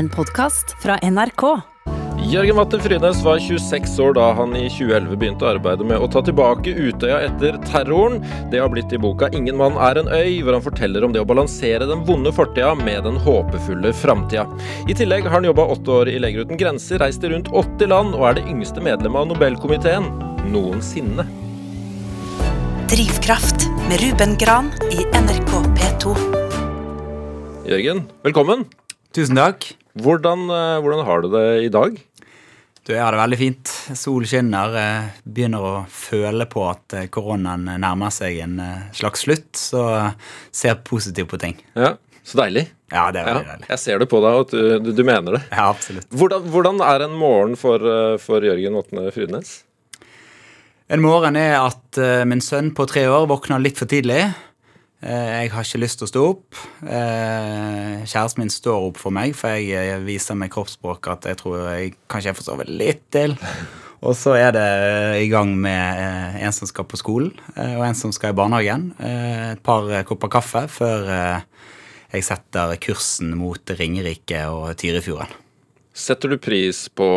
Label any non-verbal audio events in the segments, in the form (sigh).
En podkast fra NRK. Jørgen Watter Frynes var 26 år da han i 2011 begynte arbeidet med å ta tilbake Utøya etter terroren. Det har blitt i boka 'Ingen mann er en øy', hvor han forteller om det å balansere den vonde fortida med den håpefulle framtida. I tillegg har han jobba åtte år i Leger uten grenser, reist i rundt 80 land og er det yngste medlemmet av Nobelkomiteen noensinne. Drivkraft med Ruben Gran i NRK P2. Jørgen, velkommen. Tusen takk. Hvordan, eh, hvordan har du det i dag? Du, jeg har det veldig fint. Sol skinner. Begynner å føle på at eh, koronaen nærmer seg en eh, slags slutt, så ser positivt på ting. Ja, Så deilig. Ja, det er Ja, veldig deilig. jeg ser det på deg at du, du, mener det. Ja, absolutt. Hvordan, hvordan er en morgen for, eh, for Jørgen Vatne Frynes? En morgen er at eh, min sønn på tre år våkner litt for tidlig. Eh, jeg har ikke lyst til å stå opp. Eh, kjæresten min står opp for meg, for jeg eh, viser med kroppsspråk at jeg tror jeg kanskje jeg får sove litt til. (laughs) Og så er det i gang med en som skal på skolen, og en som skal i barnehagen. Eh, et par kopper kaffe før jeg setter kursen mot Ringerike og Tyrifjorden. Setter du pris på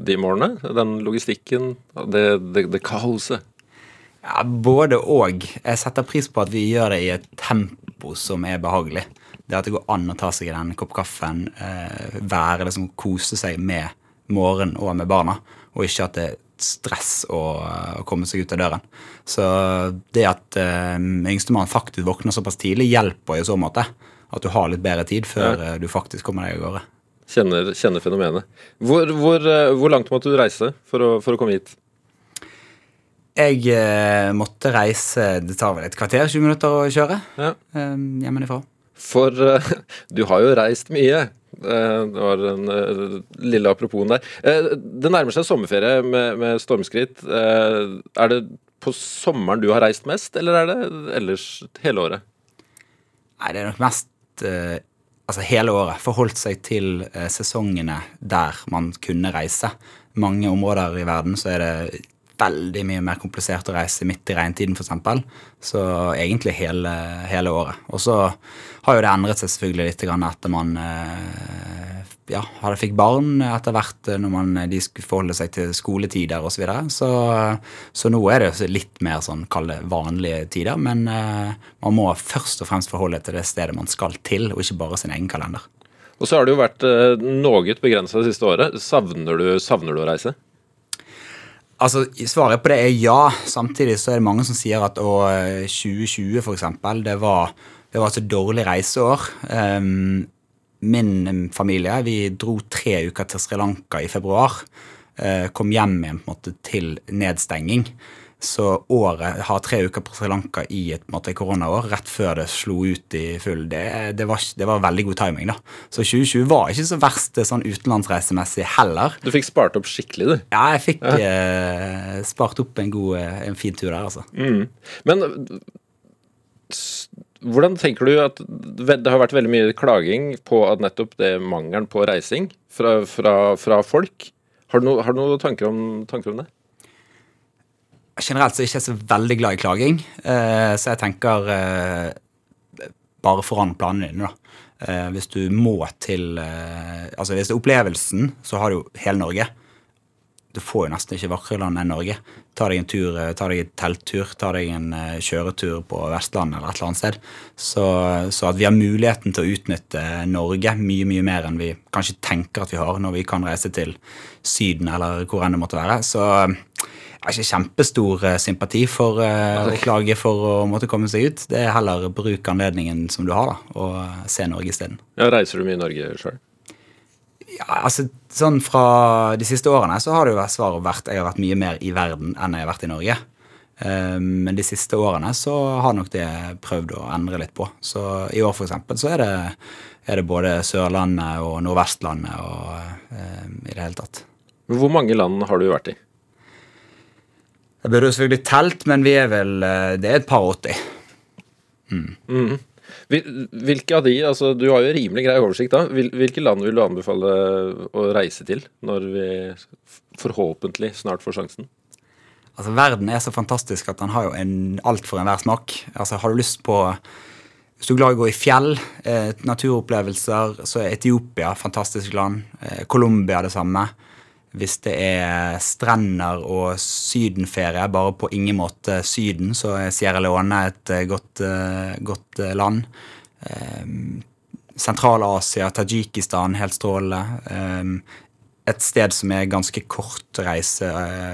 de morgenene? Den logistikken? Det, det, det kaoset? Ja, Både og. Jeg setter pris på at vi gjør det i et tempo som er behagelig. Det at det går an å ta seg en kopp kaffen, eh, være liksom kose seg med morgenen og med barna, og ikke at det er stress å, å komme seg ut av døren. Så det at eh, yngstemann faktisk våkner såpass tidlig, hjelper i så måte. At du har litt bedre tid før Ja. eh, du faktisk kommer deg av gårde. Kjenner, kjenner fenomenet. Hvor, hvor, eh, hvor langt måtte du reise for å, for å komme hit? Jeg eh, måtte reise Det tar vel et kvarter, 20 minutter å kjøre Ja. eh, hjemmefra. For eh, (laughs) du har jo reist mye. Eh, det var en eh, lille apropos der. Eh, det nærmer seg sommerferie med, med stormskritt. Er det på sommeren du har reist mest, eller er det ellers hele året? Nei, det er nok mest altså hele året. Forholdt seg til sesongene der man kunne reise. Mange områder i verden så er det veldig mye mer komplisert å reise midt i regntiden, f.eks. Så egentlig hele, hele året. Og så har jo det endret seg selvfølgelig litt etter man eh, ja, fikk barn etter hvert eh, når man, de skulle forholde seg til skoletider osv. Så, videre. så Så nå er det litt mer sånn kall det vanlige tider. Men eh, man må først og fremst forholde til det stedet man skal til, og ikke bare sin egen kalender. Og så har det jo vært eh, noe begrensa det siste året. Savner du, savner du å reise? Altså, Svaret på det er ja. Samtidig så er det mange som sier at å, 2020 for eksempel, det det var et så dårlig reiseår. Um, min familie vi dro tre uker til Sri Lanka i februar. Uh, kom hjem igjen på en måte til nedstenging. Så året har tre uker på Sri Lanka i et måte, koronaår, rett før det slo ut i full. Det, det, var, det var veldig god timing, da. Så 2020 var ikke så verst eh, sånn utenlandsreisemessig heller. Du fikk spart opp skikkelig, du. Ja, jeg fikk eh, spart opp en god, eh, en fin tur der, altså. Men hvordan tenker du at Det har vært veldig mye klaging på at nettopp det mangelen på reising fra, fra, fra folk. Har du, no, har du noen tanker om, tanker om det? Generelt så er jeg ikke så veldig glad i klaging, eh, så jeg tenker eh, bare foran planene dine, da. Eh, hvis du må til Altså hvis det er opplevelsen, så har du jo hele Norge. Du får jo nesten ikke vakrere land enn Norge. Ta deg en tur, ta deg en telttur, ta deg en kjøretur på Vestlandet eller et eller annet sted. Så, så at vi har muligheten til å utnytte Norge mye, mye mer enn vi kanskje tenker at vi har når vi kan reise til Syden eller hvor enn det måtte være. Så har ikke kjempestor eh, sympati for eh, å klage for å måtte komme seg ut. Det er heller bruk anledningen som du har, da, og eh, se Norge isteden. Ja, reiser du mye i Norge sjøl? Ja, altså, sånn Fra de siste årene så har det jo svaret vært jeg har vært mye mer i verden enn jeg har vært i Norge. Eh, Men de siste årene så har nok det prøvd å endre litt på. Så i år eksempel så er det, er det både Sørlandet og Nordvestlandet og eh, i det hele tatt. Hvor mange land har du vært i? Jeg burde jo selvfølgelig telt, men vi er vel eh, Det er et par 80. Mm. Mm. Hvilke av de, altså Du har jo rimelig grei oversikt da. Hvilke land vil du anbefale å reise til når vi forhåpentlig snart får sjansen? Altså, Verden er så fantastisk at den har jo en, alt for enhver smak. Altså, Har du lyst på Hvis du er glad i å gå i fjell, eh, naturopplevelser, så er Etiopia fantastisk land. Eh, Colombia det samme. Hvis det er strender og sydenferie, bare på ingen måte Syden, så er Sierra Leone et eh, godt, eh, godt eh, land. Eh, Sentral-Asia, Tajikistan, helt strålende. Eh, et sted som er ganske kort reise,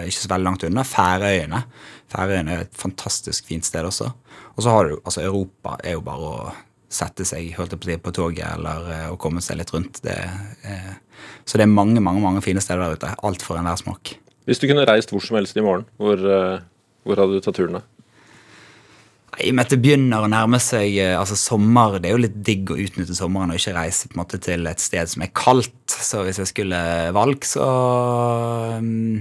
ikke så veldig langt unna, Færøyene. Færøyene er et fantastisk fint sted også. Og så har du, altså Europa er jo bare å sette seg holdt på, på toget eller eh, å komme seg litt rundt. Det, eh, så det er mange mange, mange fine steder der ute. Alt for enhver smak. Hvis du kunne reist hvor som helst i morgen, hvor, eh, hvor hadde du tatt turen da? I og med at det begynner å nærme seg eh, altså sommer, Det er jo litt digg å utnytte sommeren og ikke reise på en måte til et sted som er kaldt. Så hvis jeg skulle valgt, så mm,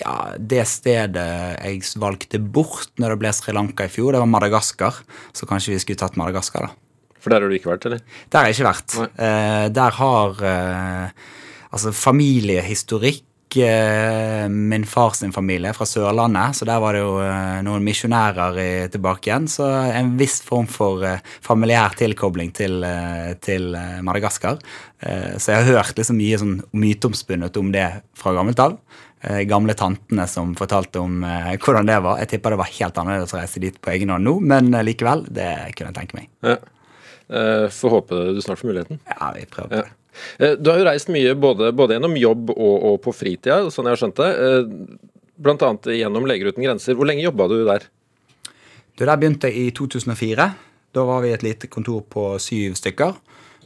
Ja, det stedet jeg valgte bort når det ble Sri Lanka i fjor, det var Madagaskar. Så kanskje vi skulle tatt Madagaskar, da. For der har du ikke vært, eller? Der har jeg ikke vært. Eh, der har uh, altså familiehistorikk eh, min fars familie fra Sørlandet, så der var det jo noen misjonærer tilbake igjen. Så en viss form for familiær tilkobling til, til Madagaskar. Så jeg har hørt liksom mye sånn myteomspunnet om det fra gammelt av. Gamle tantene som fortalte om hvordan det var. Jeg tipper det var helt annerledes å reise dit på egen hånd nå, men likevel, det kunne jeg tenke meg. Ja. Eh, Får håpe du snart får muligheten. Ja, vi prøver. Ja. Eh, Du har jo reist mye både, både gjennom jobb og, og på fritida, sånn jeg har skjønt det. Bl.a. Blant annet gjennom Leger uten grenser. Hvor lenge jobba du der? Du, Der begynte jeg i 2004. Da var vi et lite kontor på syv stykker.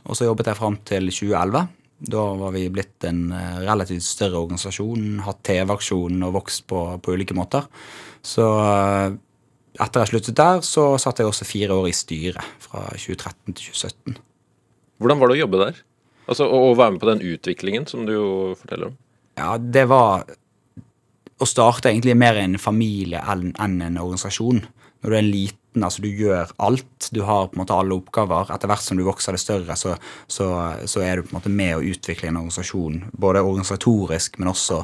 Og så jobbet jeg fram til 2011. Da var vi blitt en eh, relativt større organisasjon, hatt TV-aksjon og vokst på, på ulike måter. Så eh, etter jeg sluttet der, så satt jeg også fire år i styret, fra 2013 til 2017. Hvordan var det å jobbe der? Altså Å være med på den utviklingen som du jo forteller om. Ja, det var å starte egentlig mer en familie enn en organisasjon. Når du er en liten, altså du gjør alt. Du har på en måte alle oppgaver. Etter hvert som du vokser det større, så, så, så er du på en måte med å utvikle en organisasjon. Både organisatorisk, men også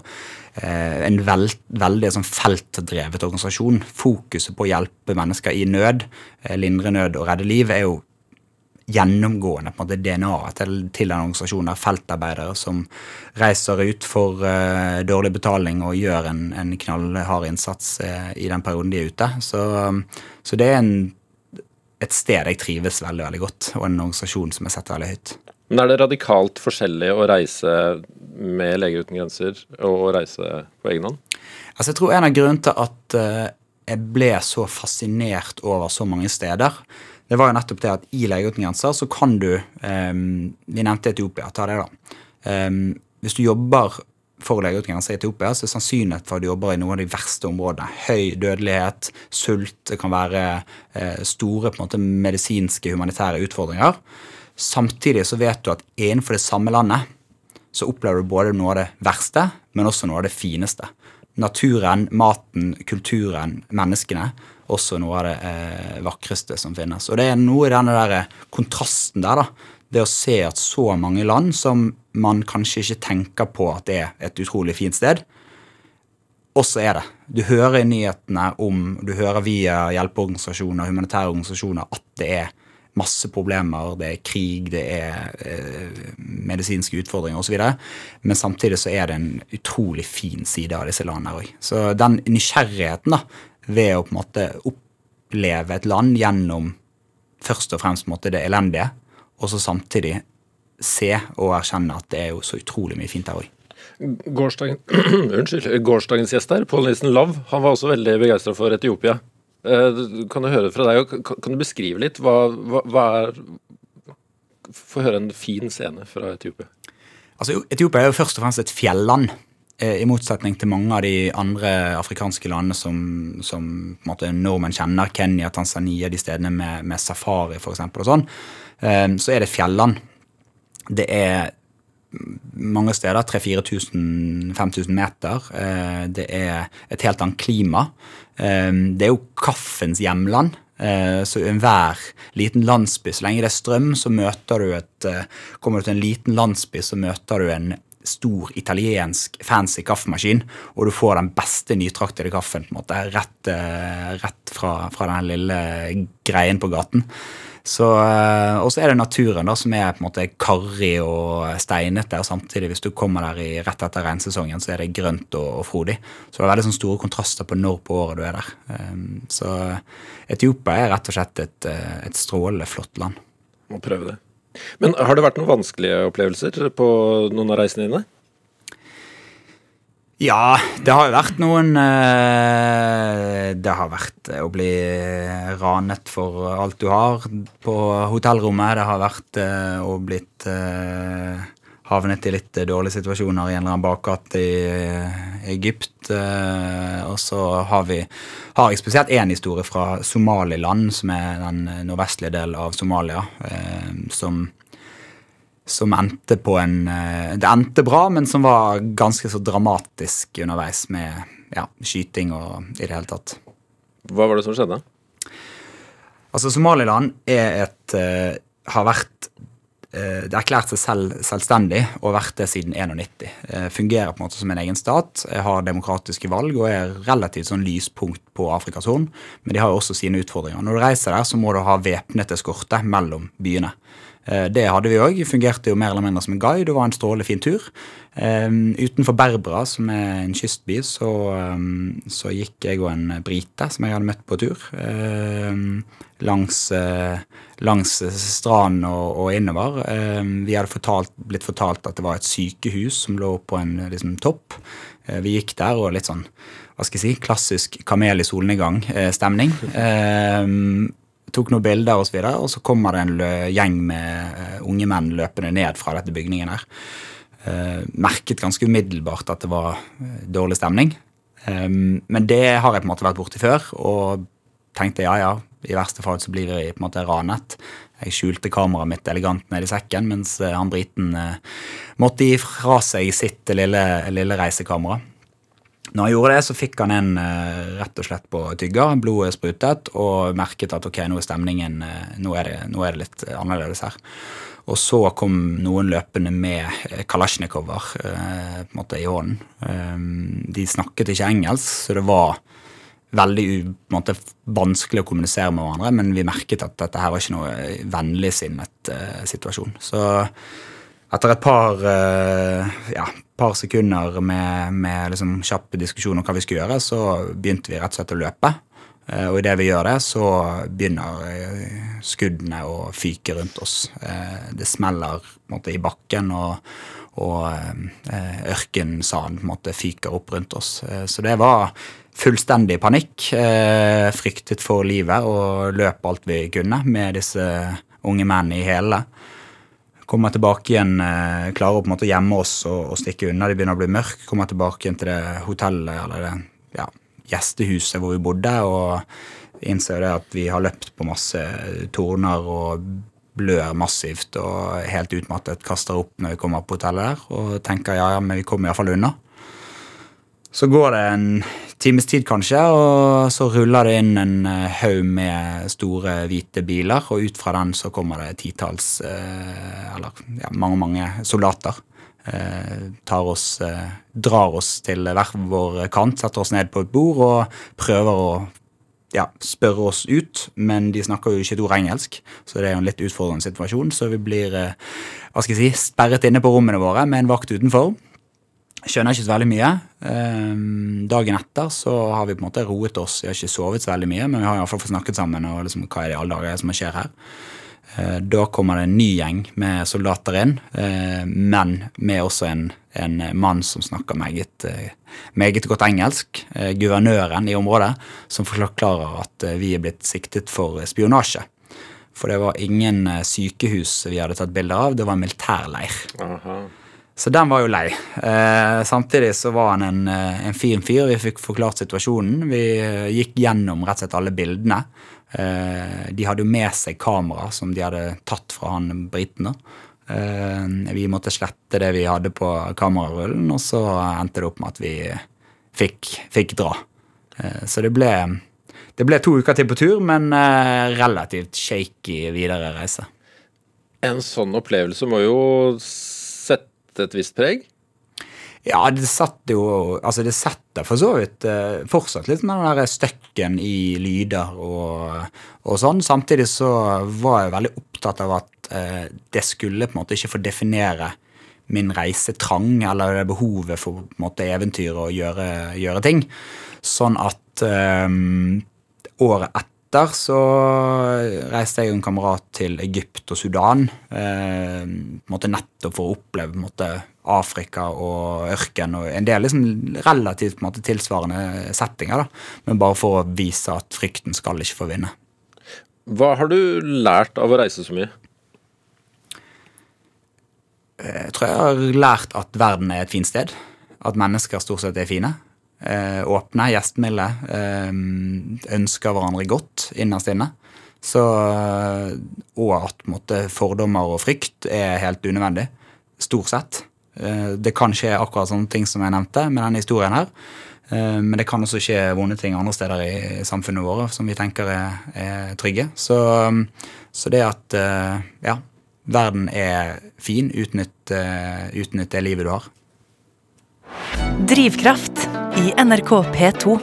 eh, en vel, veldig sånn feltdrevet organisasjon. Fokuset på å hjelpe mennesker i nød, eh, lindre nød og redde liv, er jo gjennomgående på en måte DNA-et til, til den organisasjonen. der Feltarbeidere som reiser ut for uh, dårlig betaling og gjør en, en knallhard innsats uh, i den perioden de er ute. Så, um, så det er en, et sted jeg trives veldig veldig godt, og en organisasjon som jeg setter veldig høyt. Men er det radikalt forskjellig å reise med Leger uten grenser og å reise på egen hånd? Altså, jeg tror en av grunnene til at uh, jeg ble så fascinert over så mange steder, det var jo nettopp det at i grenser så kan du eh, Vi nevnte Etiopia. Ta det, da. Eh, hvis du jobber for grenser i Etiopia, så er sannsynligheten for at du jobber i noen av de verste områdene. Høy dødelighet, sult, det kan være eh, store på en måte, medisinske, humanitære utfordringer. Samtidig så vet du at innenfor det samme landet så opplever du både noe av det verste, men også noe av det fineste. Naturen, maten, kulturen, menneskene. Også noe av det eh, vakreste som finnes. Og det er noe i denne der eh, kontrasten der, da. Det å se at så mange land som man kanskje ikke tenker på at det er et utrolig fint sted, også er det. Du hører i nyhetene om, du hører via hjelpeorganisasjoner, humanitære organisasjoner, at det er masse problemer, det er krig, det er eh, medisinske utfordringer osv. Men samtidig så er det en utrolig fin side av disse landene òg. Så den nysgjerrigheten da, ved å på en måte oppleve et land gjennom først og fremst måte, det elendige, og så samtidig se og erkjenne at det er jo så utrolig mye fint der òg. Gårsdagen, (clears throat) unnskyld, gårsdagens gjest her, Pål Nilsen Lav, han var også veldig begeistra for Etiopia. Eh, Kan du høre fra deg, kan kan du beskrive litt hva, hva, hva er Få høre en fin scene fra Etiopia. Altså, Etiopia er jo først og fremst et fjelland. Eh, I motsetning til mange av de andre afrikanske landene som, som nordmenn kjenner, Kenya, Tanzania, de stedene med, med safari f.eks. og sånn, eh, så er det fjelland. Det er mange steder 3000-5000 meter. Eh, Det er et helt annet klima. Det er jo kaffens hjemland. Så i enhver liten landsby, så lenge det er strøm, så møter du et Kommer du til en liten landsby, så møter du en stor italiensk fancy kaffemaskin, og du får den beste nytraktede kaffen på en måte, rett, eh, rett fra, fra den lille greien på gaten. Eh, og så er det naturen da, som er på en måte karrig og steinete. og Samtidig, hvis du kommer der i, rett etter regnsesongen, så er det grønt og, og frodig. Så det er veldig sånn store kontraster på når på året du er der. Um, så Etiopia er rett og slett et, et strålende flott land. Må prøve det. Men har det vært noen vanskelige opplevelser på noen av reisene dine? Ja, det har jo vært noen eh, Det har vært å bli ranet for alt du har på hotellrommet. Det har vært eh, å blitt eh, havnet i litt dårlige situasjoner i en eller annen bakgate i Egypt. Og så har vi har jeg spesielt én historie fra Somaliland, som er den nordvestlige delen av Somalia, som som endte på en eh, Det endte bra, men som var ganske så dramatisk underveis med ja, skyting og i det hele tatt. Hva var det som skjedde? Altså, Somaliland er et Har vært Det har erklært seg selv selvstendig og vært det siden 91. Uh, fungerer på en måte som en egen stat, har demokratiske valg og er relativt sånn lyspunkt på Afrikas Horn. Men de har jo også sine utfordringer. Når du reiser der, så må du ha væpnet eskorte mellom byene. Eh, det hadde vi òg. Fungerte jo mer eller mindre som en guide og var en strålende fin tur. Um, utenfor Berbera, som er en kystby, så, um, så, gikk jeg og en brite som jeg hadde møtt på tur, um, langs, uh, langs stranden og, og, innover. vi hadde fortalt, blitt fortalt at det var et sykehus som lå på en liksom, topp. Uh, vi gikk der og litt sånn hva skal jeg si, klassisk kamel i solnedgang-stemning. Uh, tok noen bilder og, så videre, og så kommer det en gjeng med unge menn løpende ned fra dette bygningen her. Uh, merket ganske umiddelbart at det var uh, dårlig stemning. Um, men det har jeg på en måte vært borti før, og tenkte ja, ja, i verste fall så blir vi på en måte ranet. Jeg skjulte kameraet mitt elegant ned i sekken, mens han briten måtte gi fra seg sitt lille, lille reisekamera. Når han gjorde det, så fikk han en rett og slett på tygger. Blodet sprutet, og merket at ok, nå er stemningen nå, er det, nå, er det, litt annerledes her. Og så kom noen løpende med eh, kalasjnikover uh, på en måte i hånden. Um, de snakket ikke engelsk, så det var veldig måte, vanskelig å kommunisere med hverandre, men vi merket at dette her var ikke noe vennligsinnet situasjon. Så etter et par, ja, par sekunder med, med liksom kjapp diskusjon om hva vi skulle gjøre, så begynte vi rett og slett å løpe. Uh, og idet vi gjør det, så begynner uh, skuddene å fyke rundt oss. det smeller måte, i bakken, og, og ørkensanden fyker opp rundt oss. så det var fullstendig panikk. fryktet for livet og løp alt vi kunne med disse unge mennene i hælene kommer tilbake igjen, eh, klarer å på en måte gjemme oss og, og, stikke unna. Det begynner å bli mørkt. Kommer tilbake igjen til det hotellet eller det ja, gjestehuset hvor vi bodde, og innser det at vi har løpt på masse torner og blør massivt og helt utmattet kaster opp når vi kommer på hotellet der og tenker ja, ja, men vi kommer iallfall unna. Så går det en times tid, kanskje, og så ruller det inn en eh, haug med store, hvite biler, og ut fra den så kommer det titalls, eh, eller ja, mange, mange soldater. Eh, tar oss, drar oss til hver vår kant, setter oss ned på et bord og prøver å ja, spørre oss ut, men de snakker jo ikke et ord engelsk, så det er jo en litt utfordrende situasjon. Så vi blir hva skal jeg si, sperret inne på rommene våre med en vakt utenfor. Skjønner ikke så veldig mye. Dagen etter så har vi på en måte roet oss. Vi har ikke sovet så veldig mye, men vi har iallfall fått snakket sammen. og liksom, hva er det alle dager som skjer her? Eh, da kommer det en ny gjeng med soldater inn, eh, men med også en, en mann som snakker meget, eh, meget godt engelsk. Guvernøren i området, som forklarer at vi er blitt siktet for spionasje. For det var ingen sykehus vi hadde tatt bilder av, det var en militærleir. Aha. Så den var jo lei. Eh, samtidig så var han en, en, fin fyr. Vi fikk forklart situasjonen. Vi gikk gjennom rett og slett alle bildene. Eh, de hadde jo med seg kamera som de hadde tatt fra han briten. Eh, vi måtte slette det vi hadde på kamerarullen, og så endte det opp med at vi fikk, fikk dra. Eh, så det ble, det ble to uker til på tur, men relativt shaky videre reise. En sånn opplevelse må jo sette et visst preg? Ja, det satt jo Altså, det setter for så vidt eh, fortsatt litt med den der støkken i lyder og, og sånn. Samtidig så var jeg veldig opptatt av at eh, det skulle på en måte ikke få definere min reisetrang eller det behovet for på en måte eventyr og gjøre, gjøre ting. Sånn at eh, året etter så reiste jeg og en kamerat til Egypt og Sudan. Eh, måte nettopp for å oppleve måte, Afrika og ørken og en del liksom relativt måte, tilsvarende settinger. da, Men bare for å vise at frykten skal ikke få vinne. Hva har du lært av å reise så mye? Jeg tror jeg har lært at verden er et fint sted. At mennesker stort sett er fine. Eh, åpne, gjestmilde. Eh, ønsker hverandre godt innerst inne. Så, og at måtte, fordommer og frykt er helt unødvendig. Stort sett. Eh, det kan skje akkurat sånne ting som jeg nevnte med denne historien her. Eh, men det kan også skje vonde ting andre steder i samfunnet vårt som vi tenker er, er trygge. Så, så, det at eh, ja, verden er fin, utnytt, utnytt det livet du har. Drivkraft i NRK P2.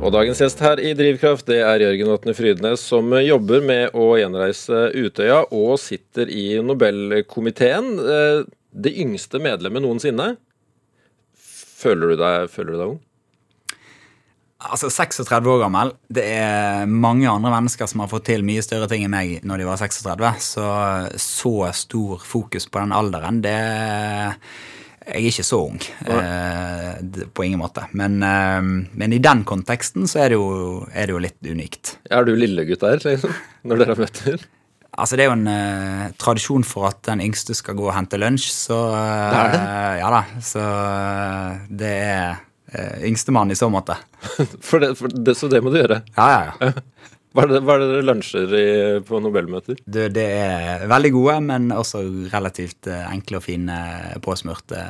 Og dagens gjest her i Drivkraft det er Jørgen Vatne Frydnes, som jobber med å gjenreise Utøya og sitter i Nobelkomiteen. Det yngste medlemmet noensinne. Føler du deg, føler du deg ung? Altså, 36 år gammel. Det er mange andre mennesker som har fått til mye større ting enn meg når de var 36. Så så stor fokus på den alderen, det Jeg er ikke så ung. Eh, på ingen måte. Men, eh, men, i den konteksten så er det jo, er det jo litt unikt. Er du lillegutt der, liksom, når dere har møttes? Altså, Det er jo en eh, tradisjon for at den yngste skal gå og hente lunsj, så uh, Det er det? Ja da. Så uh, det er uh, yngstemann i så måte. (laughs) for det, for det, så det må du gjøre? Ja, ja, ja. (laughs) Hva er det, hva er det dere lunsjer i, på Nobelmøter? Du, det er veldig gode, men også relativt enkle og fine påsmurte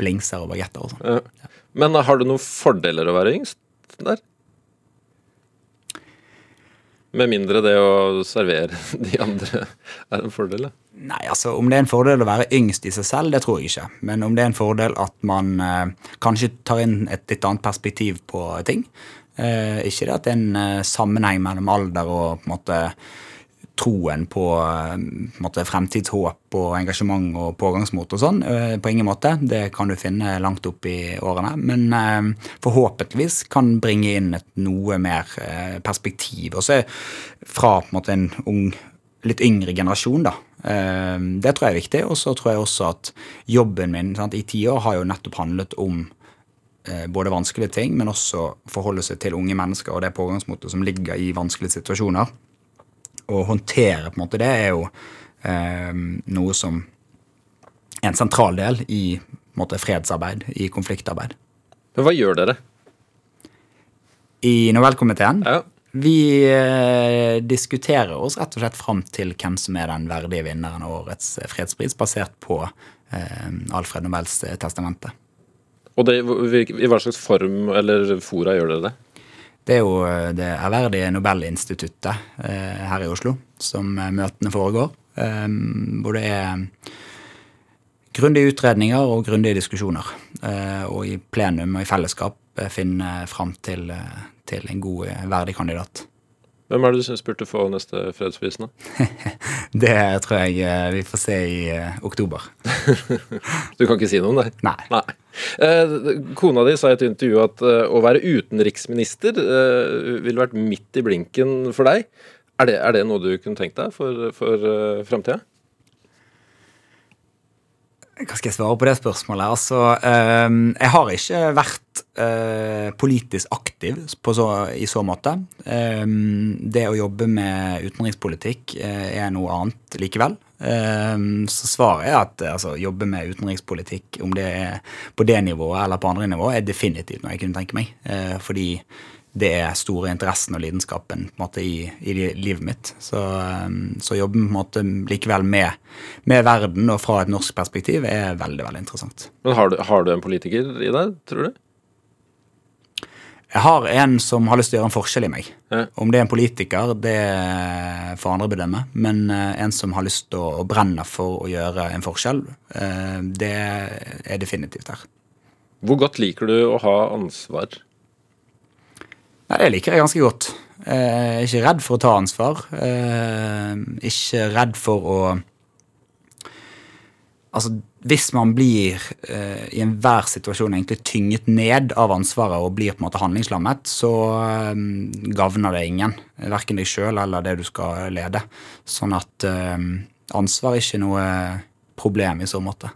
blingser og bagetter. Og sånn. ja. Men har du noen fordeler å være yngst der? Med mindre det å servere (laughs) de andre er en fordel? Da. Nei, altså Om det er en fordel å være yngst i seg selv, det tror jeg ikke. Men om det er en fordel at man eh, kanskje tar inn et litt annet perspektiv på ting. Eh, ikke det at det er en eh, sammenheng mellom alder og på en måte troen på, eh, på måte, fremtidshåp og engasjement og pågangsmot og sånn. På ingen måte. Det kan du finne langt opp i årene. Men forhåpentligvis kan bringe inn et noe mer perspektiv. Også fra på en måte en ung, litt yngre generasjon, da. Det tror jeg er viktig. Og så tror jeg også at jobben min sant, i ti år har jo nettopp handlet om både vanskelige ting, men også forholde seg til unge mennesker og det pågangsmotet som ligger i vanskelige situasjoner å håndtere på en måte det er jo eh, noe som er en sentral del i måte, fredsarbeid, i konfliktarbeid. Men hva gjør dere? I Nobelkomiteen? Ja. Vi eh, diskuterer oss rett og slett fram til hvem som er den verdige vinneren av årets fredspris, basert på eh, Alfred Nobels testamente. Og det, I hva slags form eller fora gjør dere det? Det er jo eh, det ærverdige Nobelinstituttet eh, her i Oslo som eh, møtene foregår. Hvor det er grundige utredninger og grundige diskusjoner. Og i plenum og i fellesskap finne fram til, til en god, verdig kandidat. Hvem er det du syns burde få neste fredspris, nå? (laughs) det tror jeg eh, vi får se i uh, oktober. (laughs) du kan ikke si noe om det? Nei. Nei. Eh, kona di sa i et intervju at å være utenriksminister ville vært midt i blinken for deg. Er det, er det noe du kunne tenkt deg for, for framtida? Hva skal jeg svare på det spørsmålet? Altså, eh, jeg har ikke vært eh, politisk aktiv så, i så måte. Eh, det å jobbe med utenrikspolitikk eh, er noe annet likevel. Eh, så svaret er at altså, jobbe med utenrikspolitikk, om det er på det nivået eller på andre nivå, er definitivt noe jeg kunne tenke meg. Eh, fordi det er store interessen og lidenskapen måte, i, i livet mitt. Så, um, så jobben på en måte likevel med, med, verden og fra et norsk perspektiv er veldig veldig interessant. Men Har du, har du en politiker i deg, tror du? Jeg har en som har lyst til å gjøre en forskjell i meg. Ja. Om det er en politiker, det får andre bedømme. Men eh, en som har lyst til å, å brenne for å gjøre en forskjell, eh, det er definitivt her. Hvor godt liker du å ha ansvar? Nei, det liker jeg ganske godt. Er ikke redd for å ta ansvar. Eh, Ikke redd for å Altså, hvis man blir eh, i enhver situasjon egentlig tynget ned av ansvaret og blir på en måte handlingslammet, så eh, gagner det ingen. Verken deg sjøl eller det du skal lede. Sånn at eh, ansvar er ikke noe problem i så måte.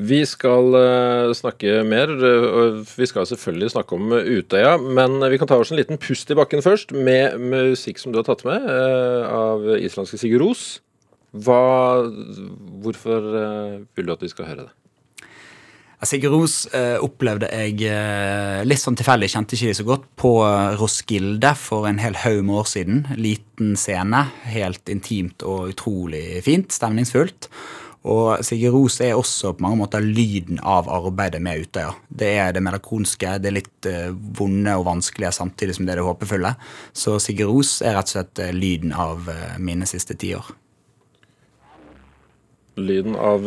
Vi skal eh, snakke mer, eh, og vi skal selvfølgelig snakke om Utøya. Men vi kan ta oss en liten pust i bakken først, med musikk som du har tatt med, eh, av islandske Sigurd Ros. Hvorfor vil du at vi skal høre det? Sigurd Ros opplevde jeg litt sånn tilfeldig, kjente ikke de så godt, på Roskilde for en hel haug med år siden. Liten scene, helt intimt og utrolig fint, stemningsfullt. Og Sigurd Ros er også på mange måter lyden av arbeidet med Utøya. Det er det melankolske, det er litt eh, vonde og vanskelige samtidig som det er det håpefulle. Så Sigurd Ros er rett og slett eh, lyden av eh, mine siste tiår. Lyden av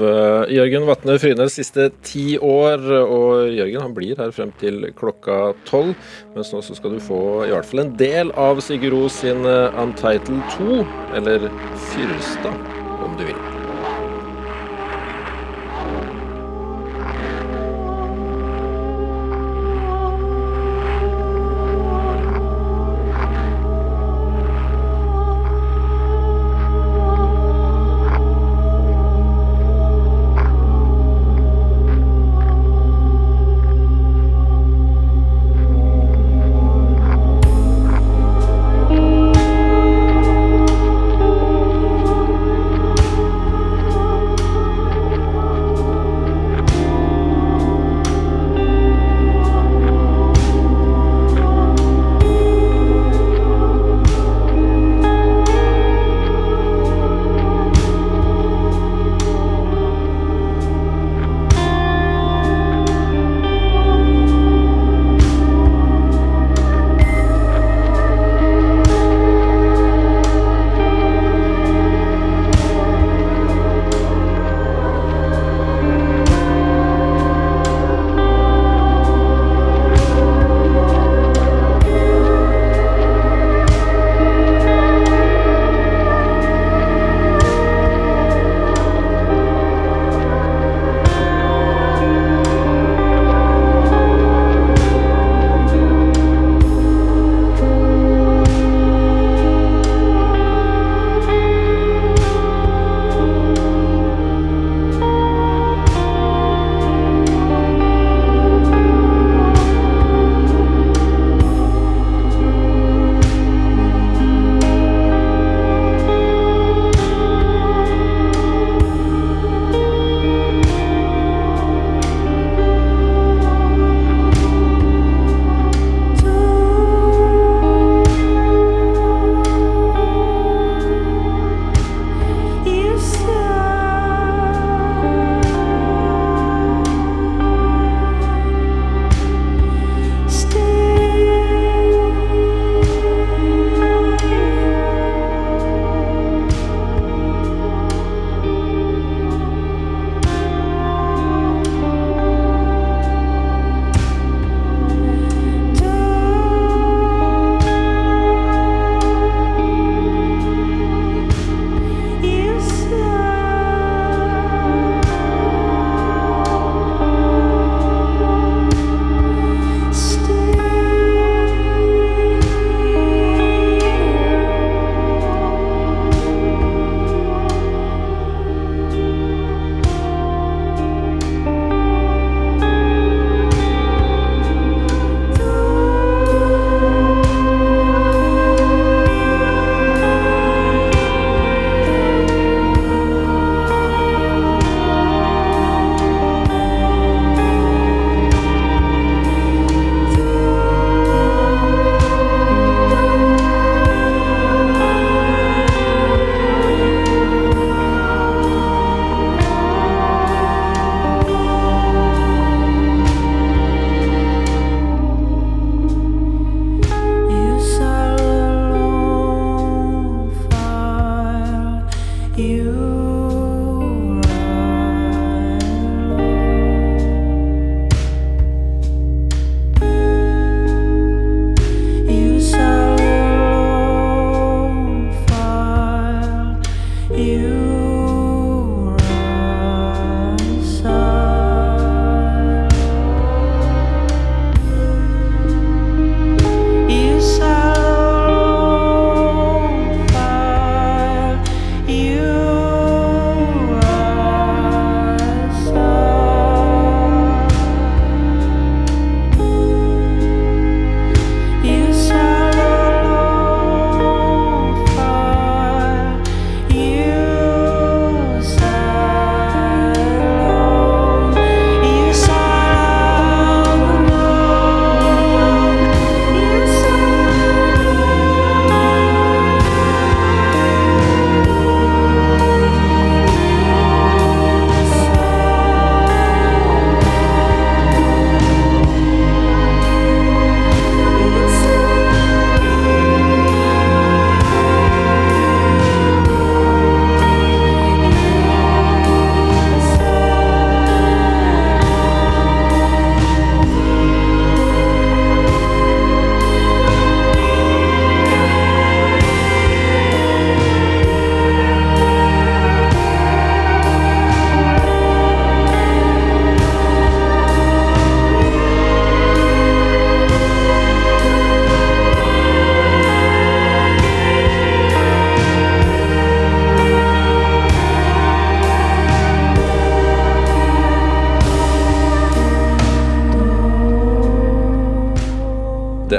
Jørgen Vatne Frynes siste ti år. Og Jørgen han blir her frem til klokka tolv. Mens nå så skal du få i hvert fall en del av Sigurd Ros sin Untitled 2, eller Fyrstad, om du vil.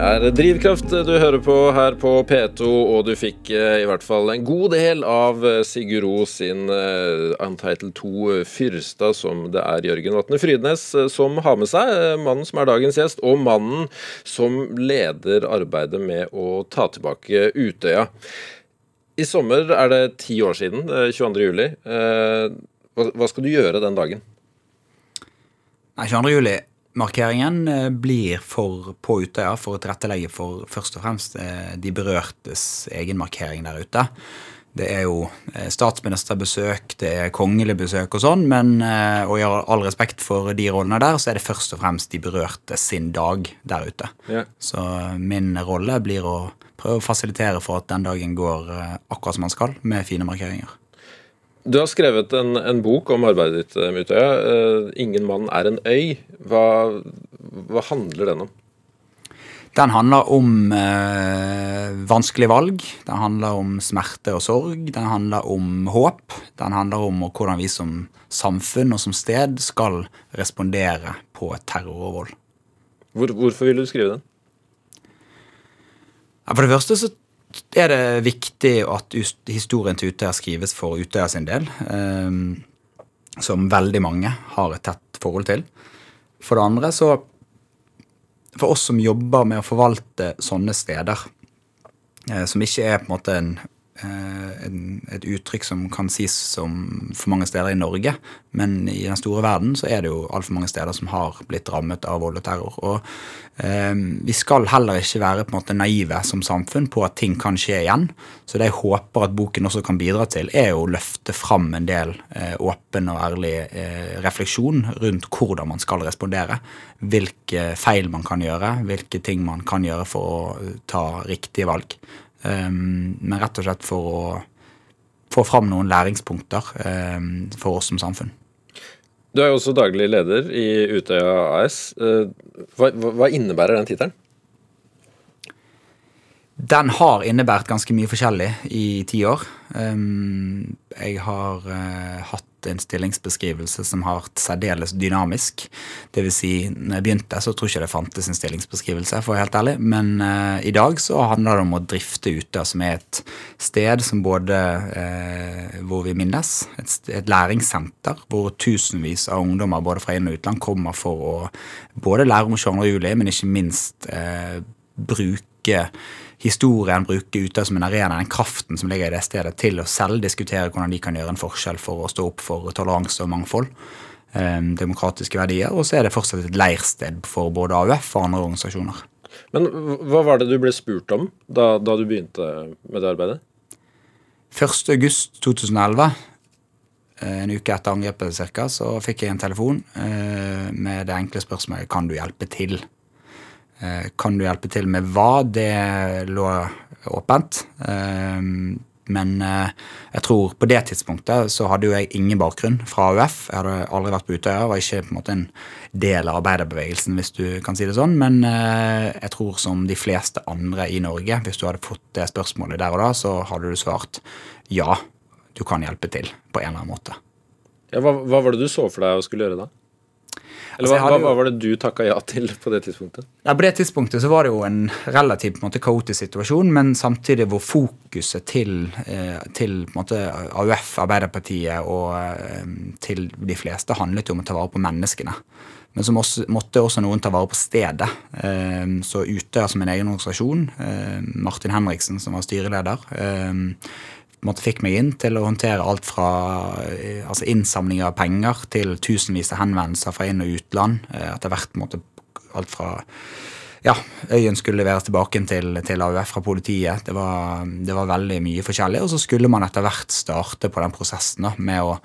Er Drivkraft du hører på her på P2, og du fikk eh, i hvert fall en god del av eh, Sigurd sin eh, Untitled 2 Fyrsta, som det er Jørgen Vatne Frydnes som har med seg. Mannen som er dagens gjest, og mannen som leder arbeidet med å ta tilbake Utøya. I sommer er det ti år siden, eh, 22. juli. Hva skal du gjøre den dagen? Nei, 22. juli-markeringen eh, blir for, på Utøya for å tilrettelegge for først og fremst eh, de berørtes egen markering der ute. Det er jo eh, statsministerbesøk, det er kongelig besøk og sånn, men og i all respekt for de rollene der, så er det først og fremst de berørte sin dag der ute. Ja. Så min rolle blir å prøve å fasilitere for at den dagen går akkurat som den skal, med fine markeringer. Du har skrevet en, en bok om arbeidet ditt Mutøya. Eh, 'Ingen mann er en øy'. Hva, hva handler den om? Den handler om eh, vanskelige valg. Den handler om smerte og sorg. Den handler om håp. Den handler om hvordan vi som samfunn og som sted skal respondere på terror og vold. Hvor, hvorfor ville du skrive den? For det første så er det viktig at historien til Utøya skrives for Utøya sin del, eh, som veldig mange har et tett forhold til. For det andre så For oss som jobber med å forvalte sånne steder, eh, som ikke er på en måte en, en, et uttrykk som kan sies som for mange steder i Norge, men i den store verden så er det jo altfor mange steder som har blitt rammet av vold og terror. Og eh, vi skal heller ikke være på en måte naive som samfunn på at ting kan skje igjen. Så det jeg håper at boken også kan bidra til, er å løfte fram en del eh, åpen og ærlig eh, refleksjon rundt hvordan man skal respondere. Hvilke feil man kan gjøre, hvilke ting man kan gjøre for å eh, ta riktige valg. Um, men rett og slett for å få fram noen læringspunkter um, for oss som samfunn. Du er jo også daglig leder i Utøya AS. Eh, hva hva innebærer den tittelen? Den har innebært ganske mye forskjellig i ti år. Jeg har eh, hatt en stillingsbeskrivelse som har vært særdeles dynamisk. Det vil si, når jeg begynte, så tror jeg ikke det fantes en stillingsbeskrivelse, for å være helt ærlig. Men eh, i dag så handler det om å drifte ute, som er et sted som både eh, hvor vi minnes, et, læringssenter, hvor tusenvis av ungdommer både fra inn- og utland kommer for å både lære om 22. juli, men ikke minst bruke historien, bruke Utøya som en arena, den kraften som ligger i det stedet, til å selv diskutere hvordan de kan gjøre en forskjell for å stå opp for toleranse og mangfold. eh, demokratiske verdier. Og så er det fortsatt et leirsted for både AUF og andre organisasjoner. Men hva var det du ble spurt om da, da du begynte med det arbeidet? 1. august 2011, eh, en uke etter angrepet cirka, så fikk jeg en telefon eh, med det enkle spørsmålet kan du hjelpe til. Eh, Kan du hjelpe til med hva? Det lå åpent. Eh, Men eh, jeg tror på det tidspunktet så hadde jo jeg ingen bakgrunn fra AUF. Jeg hadde aldri vært på Utøya, var ikke på en måte en del av arbeiderbevegelsen, hvis du kan si det sånn. Men jeg tror som de fleste andre i Norge, hvis du hadde fått det spørsmålet der og da, så hadde du svart ja, du kan hjelpe til på en eller annen måte. Ja, hva, hva var det du så for deg å skulle gjøre da? Eller Altså, hva, hva, hva var det du takka ja til på det tidspunktet? Ja, På det tidspunktet så var det jo en relativt på en måte, kaotisk situasjon, men samtidig hvor fokuset til, eh, til på en måte, AUF, Arbeiderpartiet og eh, til de fleste handlet jo om å ta vare på menneskene. Men så måtte, også noen ta vare på stedet. Eh, så Utøya som en egen organisasjon, Martin Henriksen som var styreleder, måte fikk meg inn til å håndtere alt fra eh, altså innsamling av penger til tusenvis av henvendelser fra inn- og utland. Eh, Etter hvert måtte alt fra ja, øyen skulle leveres tilbake til, til AUF fra politiet. Det var, det var veldig mye forskjellig. Og så skulle man etter hvert starte på den prosessen da, med å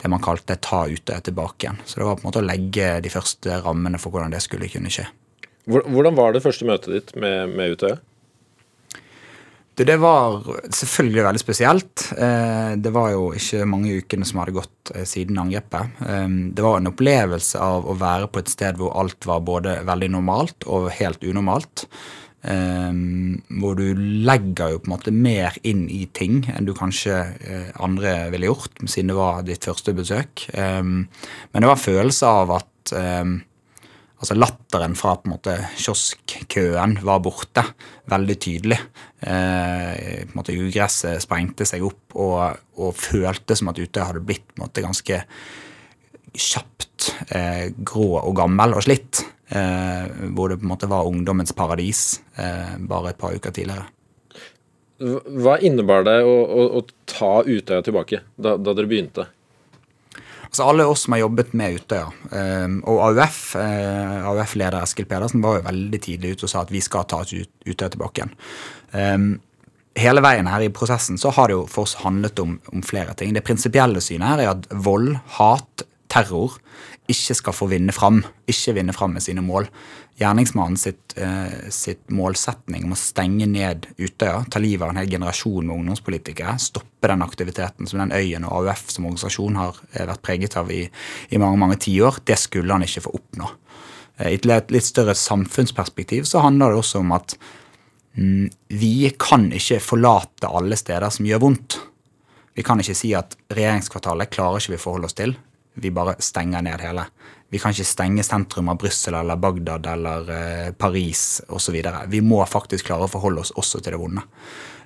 det man kalte ta Utøya tilbake igjen. Så det var på en måte å legge de første rammene for hvordan det skulle kunne skje. Hvordan var det første møtet ditt med, med Utøya? Det var selvfølgelig veldig spesielt. Eh, Det var jo ikke mange ukene som hadde gått eh, siden angrepet. Eh, Det var en opplevelse av å være på et sted hvor alt var både veldig normalt og helt unormalt. Hvor du legger jo på en måte mer inn i ting enn du kanskje andre ville gjort, siden det var ditt første besøk. Men det var en følelse av at Altså Latteren fra på en måte kioskkøen var borte, veldig tydelig. Eh, på en måte Ugresset sprengte seg opp og, og følte som at Utøya hadde blitt på en måte ganske kjapt eh, grå og gammel og slitt. Eh, hvor det på en måte var ungdommens paradis eh, bare et par uker tidligere. Hva innebar det å, å, å ta Utøya tilbake da, da dere begynte? Altså Alle oss som har jobbet med Utøya, um, og AUF, uh, AUF-leder Eskil Pedersen var jo veldig tidlig ute og sa at vi skal ta Utøya tilbake igjen. Um, hele veien her i prosessen så har det jo for oss handlet om, om flere ting. Det prinsipielle synet her er at vold, hat, terror ikke skal få vinne fram. Ikke vinne fram med sine mål. Gjerningsmannen sitt, eh, sitt, målsetning om å stenge ned Utøya, ta livet av en hel generasjon med ungdomspolitikere, stoppe den aktiviteten som den øyen og AUF som organisasjon har eh, vært preget av i, i mange mange tiår, det skulle han ikke få oppnå. Eh, I et litt større samfunnsperspektiv så handler det også om at mm, vi kan ikke forlate alle steder som gjør vondt. Vi kan ikke si at regjeringskvartalet klarer ikke vi forholde oss til vi bare stenger ned hele. Vi kan ikke stenge sentrum av Brussel eller Bagdad eller eh, Paris osv. Vi må faktisk klare å forholde oss også til det vonde.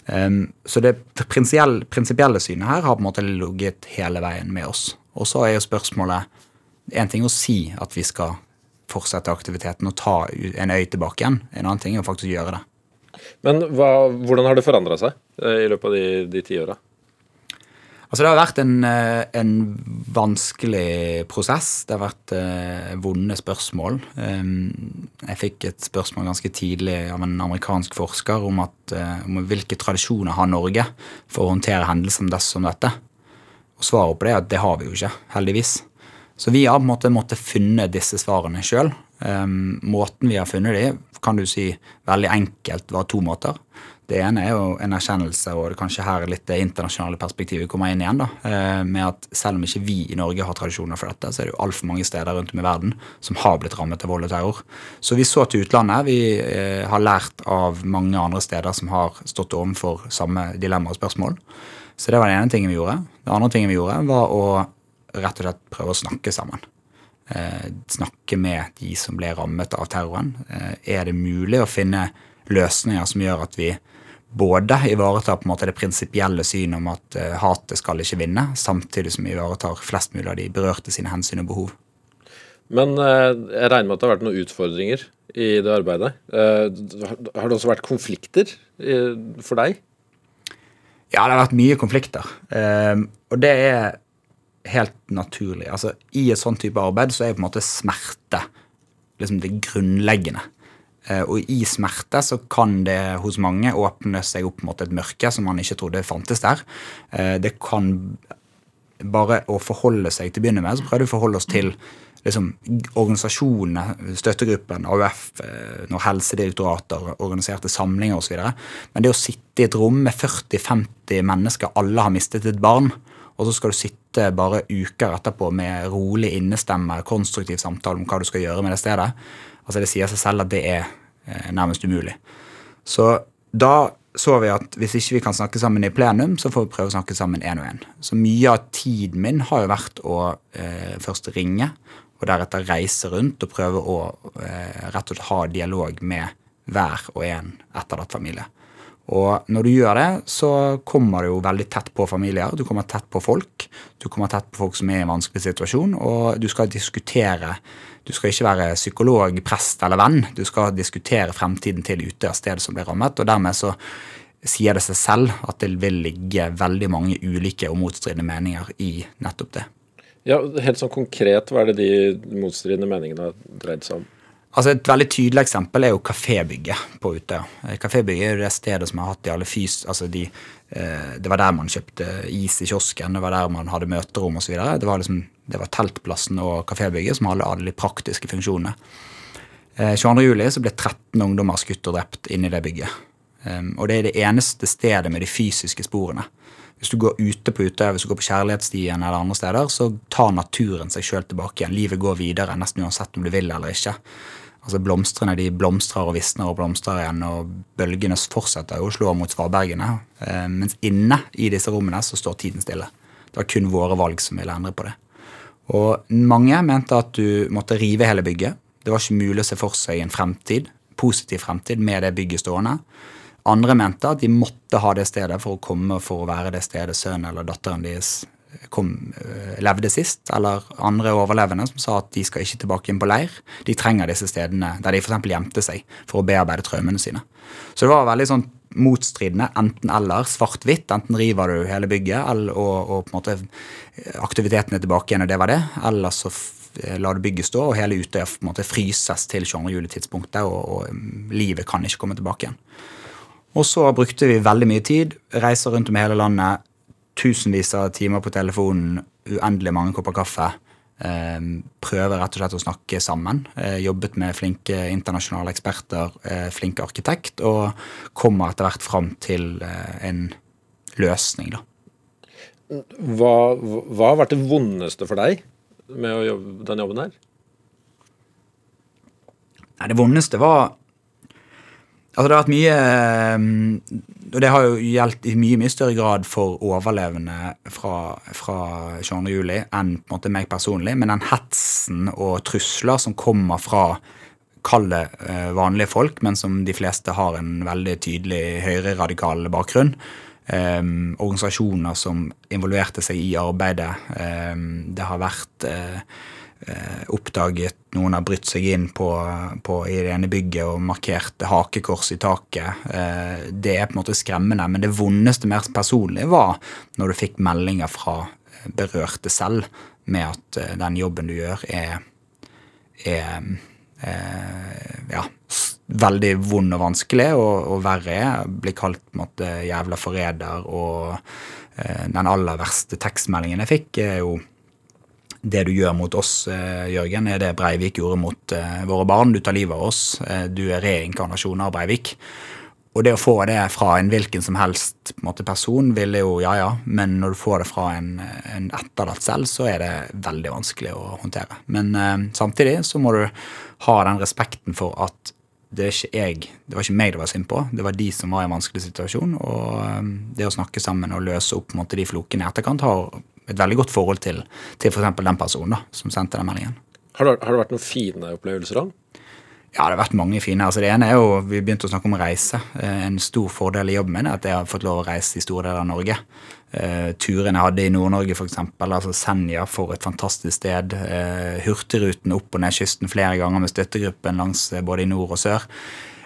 Um, så det prinsipielle synet her har på en måte ligget hele veien med oss. Og så er jo spørsmålet En ting å si at vi skal fortsette aktiviteten og ta en øy tilbake igjen. En annen ting er å faktisk gjøre det. Men hva, hvordan har det forandra seg eh, i løpet av de, de ti åra? Altså Det har vært en, eh, en, vanskelig prosess. Det har vært eh, vonde spørsmål. Um, jeg fikk et spørsmål ganske tidlig av en amerikansk forsker om, at, uh, om hvilke tradisjoner har Norge for å håndtere hendelser som dette. Og Svaret på det er at det har vi jo ikke, heldigvis. Så vi har på en måte måttet finne disse svarene sjøl. Um, måten vi har funnet de, kan du si veldig enkelt var to måter. Det ene er jo en erkjennelse, og det kanskje her litt det internasjonale perspektivet kommer inn igjen. da, eh, Med at selv om ikke vi i Norge har tradisjoner for dette, så er det jo altfor mange steder rundt om i verden som har blitt rammet av vold og terror. Så vi så til utlandet. Vi eh, har lært av mange andre steder som har stått overfor samme dilemma og spørsmål. Så det var den ene tingen vi gjorde. Det andre tingen vi gjorde, var å rett og slett prøve å snakke sammen. Eh, snakke med de som ble rammet av terroren. Er det mulig å finne løsninger som gjør at vi både ivaretar på en måte det prinsipielle synet om at uh, hatet skal ikke vinne, samtidig som ivaretar flest mulig av de berørte sine hensyn og behov. Men uh, jeg regner med at det har vært noen utfordringer i det arbeidet. Uh, har det også vært konflikter for deg? Ja, det har vært mye konflikter. og det er helt naturlig. Altså, I et sånn type arbeid så er på en måte smerte liksom det grunnleggende. Eh, og i smerte så kan det hos mange åpne seg opp mot et mørke som man ikke trodde fantes der. Eh, det kan bare å forholde seg til å begynne med, så prøver vi å forholde oss til liksom, organisasjonene, støttegruppen, AUF, eh, når Helsedirektoratet organiserte samlinger osv. Men det å sitte i et rom med 40-50 mennesker, alle har mistet et barn, og så skal du sitte bare uker etterpå med rolig innestemme, konstruktiv samtale om hva du skal gjøre med det stedet, Altså Det sier seg selv at det er nærmest umulig. Så da så vi at hvis ikke vi kan snakke sammen i plenum, så får vi prøve å snakke sammen én og én. Så mye av tiden min har jo vært å eh, først ringe, og deretter reise rundt og prøve å eh, rett og slett ha dialog med hver og en etterlatt familie. Og når du gjør det, så kommer du jo veldig tett på familier. Du kommer tett på folk. Du kommer tett på folk som er i en vanskelig situasjon, og du skal diskutere du skal ikke være psykolog, prest eller venn. Du skal diskutere fremtiden til Utøya, stedet som blir rammet. og dermed så sier det seg selv at det vil ligge veldig mange ulike og motstridende meninger i nettopp det. Ja, Helt sånn konkret, hva er det de motstridende meningene har dreid seg om? Altså Et veldig tydelig eksempel er jo kafébygget på Utøya. Kafébygget er jo det stedet som har hatt de alle fys... Altså de, eh, det var der man kjøpte is i kiosken, det var der man hadde møterom osv. Det var liksom det var teltplassen og kafébygget som hadde alle de praktiske funksjonene. 22.07 eh, ble 13 ungdommer skutt og drept inne i det bygget. Og det er det eneste stedet med de fysiske sporene. Hvis du går ute på Utøya, hvis du går på Kjærlighetsstien eller andre steder, så tar naturen seg sjøl tilbake igjen. Livet går videre, nesten uansett om du vil eller ikke. Altså Blomstrene de blomstrer og visner og blomstrer igjen, og bølgene fortsetter å slå mot svalbergene. Ehm, mens inne i disse rommene så står tiden stille. Det var kun våre valg som ville endre på det. Og mange mente at du måtte rive hele bygget. Det var ikke mulig å se for seg en fremtid, positiv fremtid med det bygget stående. Andre mente at de måtte ha det stedet for å komme for å være det stedet sønnen eller datteren deres kom, øh, levde sist, eller andre overlevende som sa at de skal ikke tilbake inn på leir. De trenger disse stedene der de f.eks. gjemte seg for å bearbeide traumene sine. Så det var veldig sånn motstridende enten-eller, svart-hvitt. Enten river du hele bygget og, og, på en måte aktiviteten er tilbake igjen, og det var det. Eller så lar du bygget stå, og hele Utøya på en måte fryses til 22. juli-tidspunktet, og, og mm, livet kan ikke komme tilbake igjen. Og så brukte vi veldig mye tid, reiser rundt om hele landet, tusenvis av timer på telefonen, uendelig mange kopper kaffe. Prøve prøver rett og slett å snakke sammen. Eh, jobbet med flinke internasjonale eksperter, eh, flinke arkitekt, og kommer etter hvert fram til en løsning, da. Hva, hva, har vært det vondeste for deg med jobbe, den jobben her? Nei, det vondeste var Altså, det har vært mye eh, Og det har jo gjeldt i mye mye større grad for overlevende fra, fra 22. juli enn på en måte meg personlig. Men den hetsen og trusler som kommer fra kalde eh, vanlige folk, men som de fleste har en veldig tydelig høyreradikal bakgrunn. Um, organisasjoner som involverte seg i arbeidet. Um, det har vært uh, oppdaget noen har brytt seg inn på, på, i det ene bygget og markert hakekors i taket. Eh, det er på en måte skremmende, men det vondeste mer personlig var når du fikk meldinger fra berørte selv med at eh, den jobben du gjør, er, er, er ja, veldig vond og vanskelig, og, og verre er bli kalt på en måte jævla forræder. Og den aller verste tekstmeldingen jeg fikk, er jo det du gjør mot oss, eh, Jørgen, er det Breivik gjorde mot eh, våre barn. Du tar livet av oss. Eh, du er reinkarnasjon av Breivik. Og det å få det fra en hvilken som helst måte, person, ville jo ja ja, men når du får det fra en, en etterlatt selv, så er det veldig vanskelig å håndtere. Men eh, samtidig så må du ha den respekten for at det, er ikke jeg, det var ikke meg det var synd på, det var de som var i en vanskelig situasjon. Og det å snakke sammen og løse opp måte, de flokene i etterkant har et veldig godt forhold til, til f.eks. den personen da, som sendte den meldingen. Har det, har det vært noen fine opplevelser da? Ja, det har vært mange fine. Altså, det ene er jo, Vi begynte å snakke om reise. Eh, en stor fordel i jobben min er at jeg har fått lov å reise i store deler av Norge. Uh, turen jeg hadde i Nord-Norge, f.eks. Altså Senja, for et fantastisk sted. Uh, Hurtigruten opp og ned kysten flere ganger med støttegruppen langs både i nord og sør.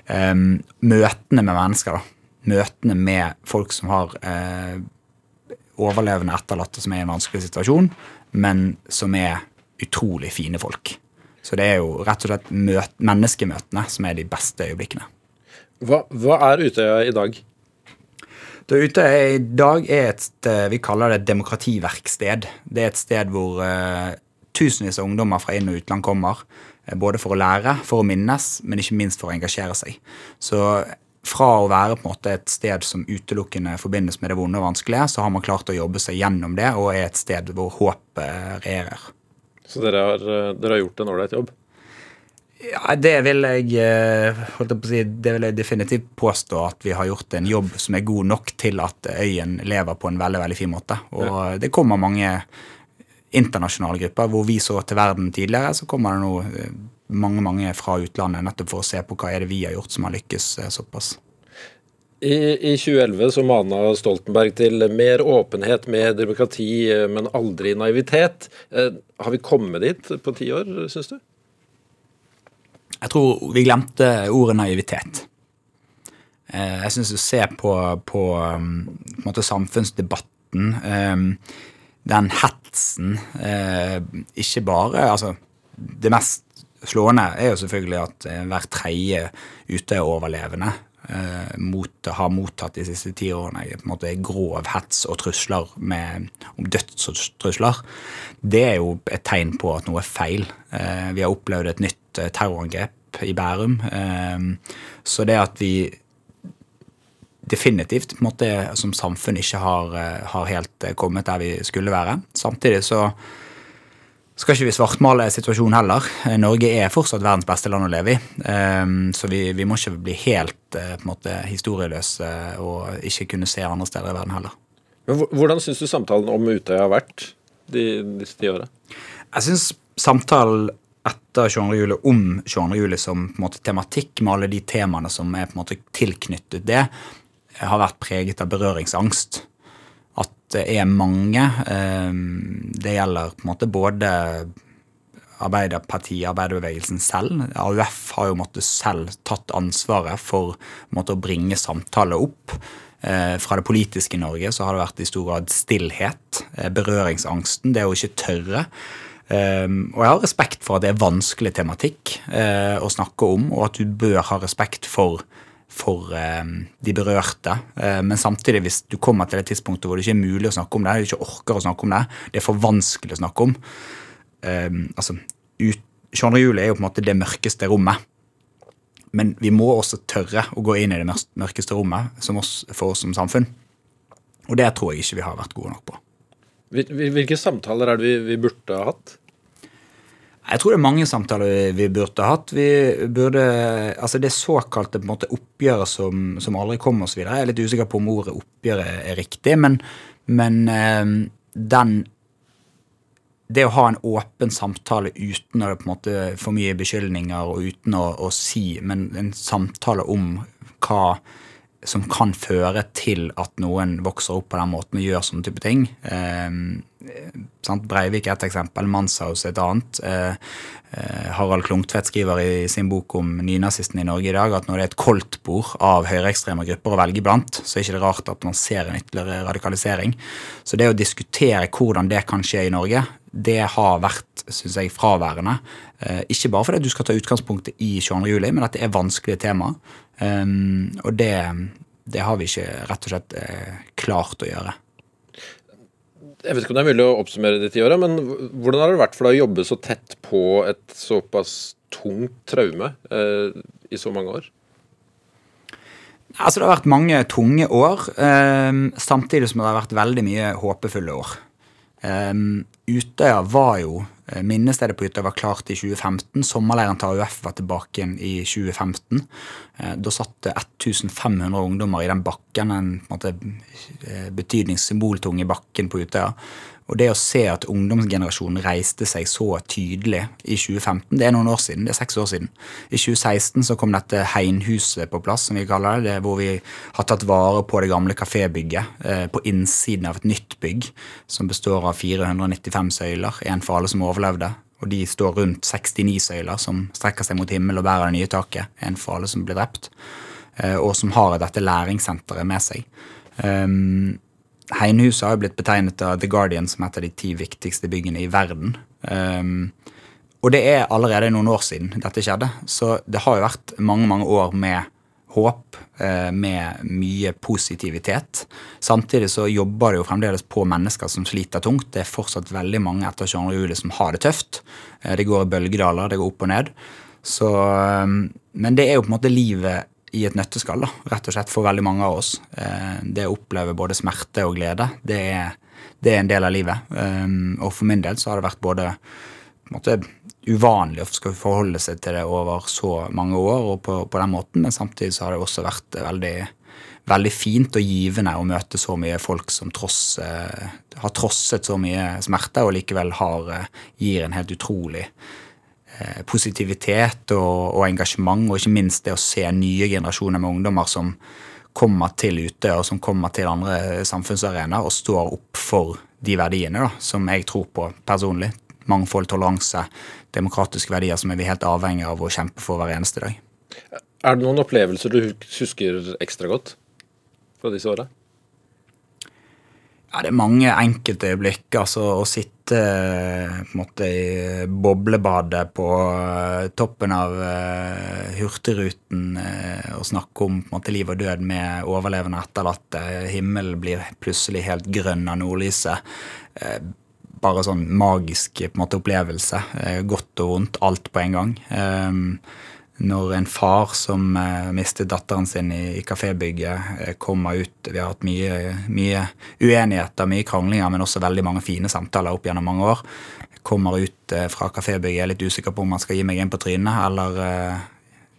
Um, møtene med mennesker, da. Møtene med folk som har uh, overlevende etterlatte som er i en vanskelig situasjon, men som er utrolig fine folk. Så det er jo rett og slett møt, menneskemøtene som er de beste øyeblikkene. Hva, hva er Utøya i dag? Det Utøya i dag er et vi kaller det demokrativerksted. Det er et sted hvor uh, tusenvis av ungdommer fra inn- og utland kommer. Eh, både for å lære, for å minnes, men ikke minst for å engasjere seg. Så fra å være på en måte et sted som utelukkende forbindes med det vonde og vanskelige, så har man klart å jobbe seg gjennom det og er et sted hvor håpet regjerer. Så dere har, eh, dere har gjort en ålreit jobb? Ja, det vil jeg eh, si, det vil jeg definitivt påstå at vi har gjort en jobb som er god nok til at øyen lever på en veldig veldig fin måte. Og ja. det kommer mange internasjonale grupper. Hvor vi så til verden tidligere, så kommer det nå eh, mange mange fra utlandet nettopp for å se på hva er det vi har gjort som har lykkes eh, såpass. I, I, 2011 så mana Stoltenberg til mer åpenhet, mer demokrati, eh, men aldri naivitet. Eh, har vi kommet dit på ti år, syns du? Jeg tror vi glemte ordet naivitet. Jeg syns du ser på, på, mm, på samfunnsdebatten Den hetsen Ikke bare Altså, det mest slående er jo selvfølgelig at eh, hver tredje Utøya-overlevende eh, mot, har mottatt de siste ti årene på en måte grov hets og trusler med, om dødstrusler. Det er jo et tegn på at noe er feil. Eh, vi har opplevd et nytt eh, terrorangrep i Bærum. Eh, så det at vi definitivt måte, som samfunn ikke har, eh, har helt kommet der vi skulle være. Samtidig så skal ikke vi svartmale situasjonen heller. Eh, Norge er fortsatt verdens beste land å leve i. Ehm, så vi, vi må ikke bli helt eh, måte, historieløse og ikke kunne se andre steder i verden heller. Men Hvordan syns du samtalen om Utøya har vært de, disse ti åra? Jeg syns samtalen etter 22. juli om 22. juli som måte tematikk, med alle de temaene som er måte tilknyttet det, har vært preget av berøringsangst. Det er mange. eh, Det gjelder på en måte både Arbeiderpartiet, arbeiderbevegelsen selv. AUF har jo måttet selv tatt ansvaret for måtte, å bringe samtale opp. Eh, fra det politiske Norge så har det vært i stor grad stillhet, eh, berøringsangsten, det å ikke tørre. Um, og jeg har respekt for at det er vanskelig tematikk uh, å snakke om, og at du bør ha respekt for, for um, de berørte. Uh, men samtidig, hvis du kommer til det tidspunktet hvor det ikke er mulig å snakke om det, du ikke orker å snakke om det, det er for vanskelig å snakke om um, altså, ut, 22. juli er jo på en måte det mørkeste rommet. Men vi må også tørre å gå inn i det mørkeste rommet for oss som samfunn. Og det tror jeg ikke vi har vært gode nok på. Hvilke samtaler er det vi, burde ha hatt? Jeg tror det er mange samtaler vi burde hatt. Vi burde, altså Det såkalte på en måte oppgjøret som, som aldri kom osv. Jeg er litt usikker på om ordet oppgjøret er riktig, men, men eh, den det å ha en åpen samtale uten å på en måte for mye beskyldninger og uten å, å si, men en samtale om hva som kan føre til at noen vokser opp på den måten og gjør sånne type ting. Eh, Breivik er et eksempel, Manshaus et annet. Eh, eh, Harald Klungtvedt skriver i sin bok om nynazistene i Norge i dag at når det er et koldtbord av høyreekstreme grupper å velge blant, så er det ikke rart at man ser en ytterligere radikalisering. Så det å diskutere hvordan det kan skje i Norge, det har vært synes jeg, fraværende. Eh, ikke bare fordi du skal ta utgangspunktet i 22. juli, men at det er vanskelige tema. Um, og det, det, har vi ikke rett og slett klart å gjøre. Jeg vet ikke om det er mulig å oppsummere de ti året, men hvordan har det vært for deg å jobbe så tett på et såpass tungt traume eh, i så mange år? Altså, det har vært mange tunge år, eh, samtidig som det har vært veldig mye håpefulle år. Um, Utøya var jo eh, Minnestedet på Utøya var klart i 2015. Sommerleiren til AUF var tilbake igjen i 2015. Eh, da satt det 1500 ungdommer i den bakken, en, en måte, eh, betydningssymboltung bakken på Utøya. Og det å se at ungdomsgenerasjonen reiste seg så tydelig i 2015 Det er noen år siden, det er seks år siden. I 2016 så kom dette Heinhuset på plass, som vi kaller det. det hvor vi har tatt vare på det gamle kafébygget eh, på innsiden av et nytt bygg som består av 495 søyler, én for alle som overlevde. Og de står rundt 69 søyler som strekker seg mot himmel og bærer det nye taket. En for alle som ble drept. Eh, og som har dette læringssenteret med seg. Um, Heinhuset har jo blitt betegnet av The Guardian som et av de ti viktigste byggene i verden. Um, og det er allerede noen år siden dette skjedde, så det har jo vært mange mange år med håp, uh, med mye positivitet. Samtidig så jobber det jo fremdeles på mennesker som sliter tungt. Det er fortsatt veldig mange etter 22. juli som har det tøft. Uh, det går i bølgedaler, det går opp og ned. Så, um, men det er jo på en måte livet i et nøtteskall, rett og slett for veldig mange av oss. Eh, det å oppleve både smerte og glede, det er, det er en del av livet. Eh, og for min del så har det vært både måte, uvanlig å skal forholde seg til det over så mange år og på, på, den måten, men samtidig så har det også vært veldig, veldig fint og givende å møte så mye folk som tross, eh, har trosset så mye smerte og likevel har, gir en helt utrolig positivitet og, og, engasjement, og ikke minst det å se nye generasjoner med ungdommer som kommer til ute og som kommer til andre samfunnsarenaer og står opp for de verdiene da, som jeg tror på personlig. Mangfold, toleranse, demokratiske verdier som er vi helt avhengig av å kjempe for hver eneste dag. Er det noen opplevelser du husker ekstra godt fra disse åra? Ja, det er mange enkeltøyeblikk. Altså å sitte eh, på en måte i boblebadet på eh, toppen av uh, Hurtigruten uh, og snakke om på en måte liv og død med overlevende etterlatte. Himmelen blir plutselig helt grønn av nordlyset. Uh, bare sånn magisk på en måte opplevelse. godt og vondt, alt på en gang. Um, når en far som eh, mistet datteren sin i, i kafébygget, eh, kommer ut Vi har hatt mye, mye, uenigheter, mye kranglinger, men også veldig mange fine samtaler opp gjennom mange år. Kommer ut eh, fra kafébygget, er litt usikker på om han skal gi meg inn på trynet eller eh,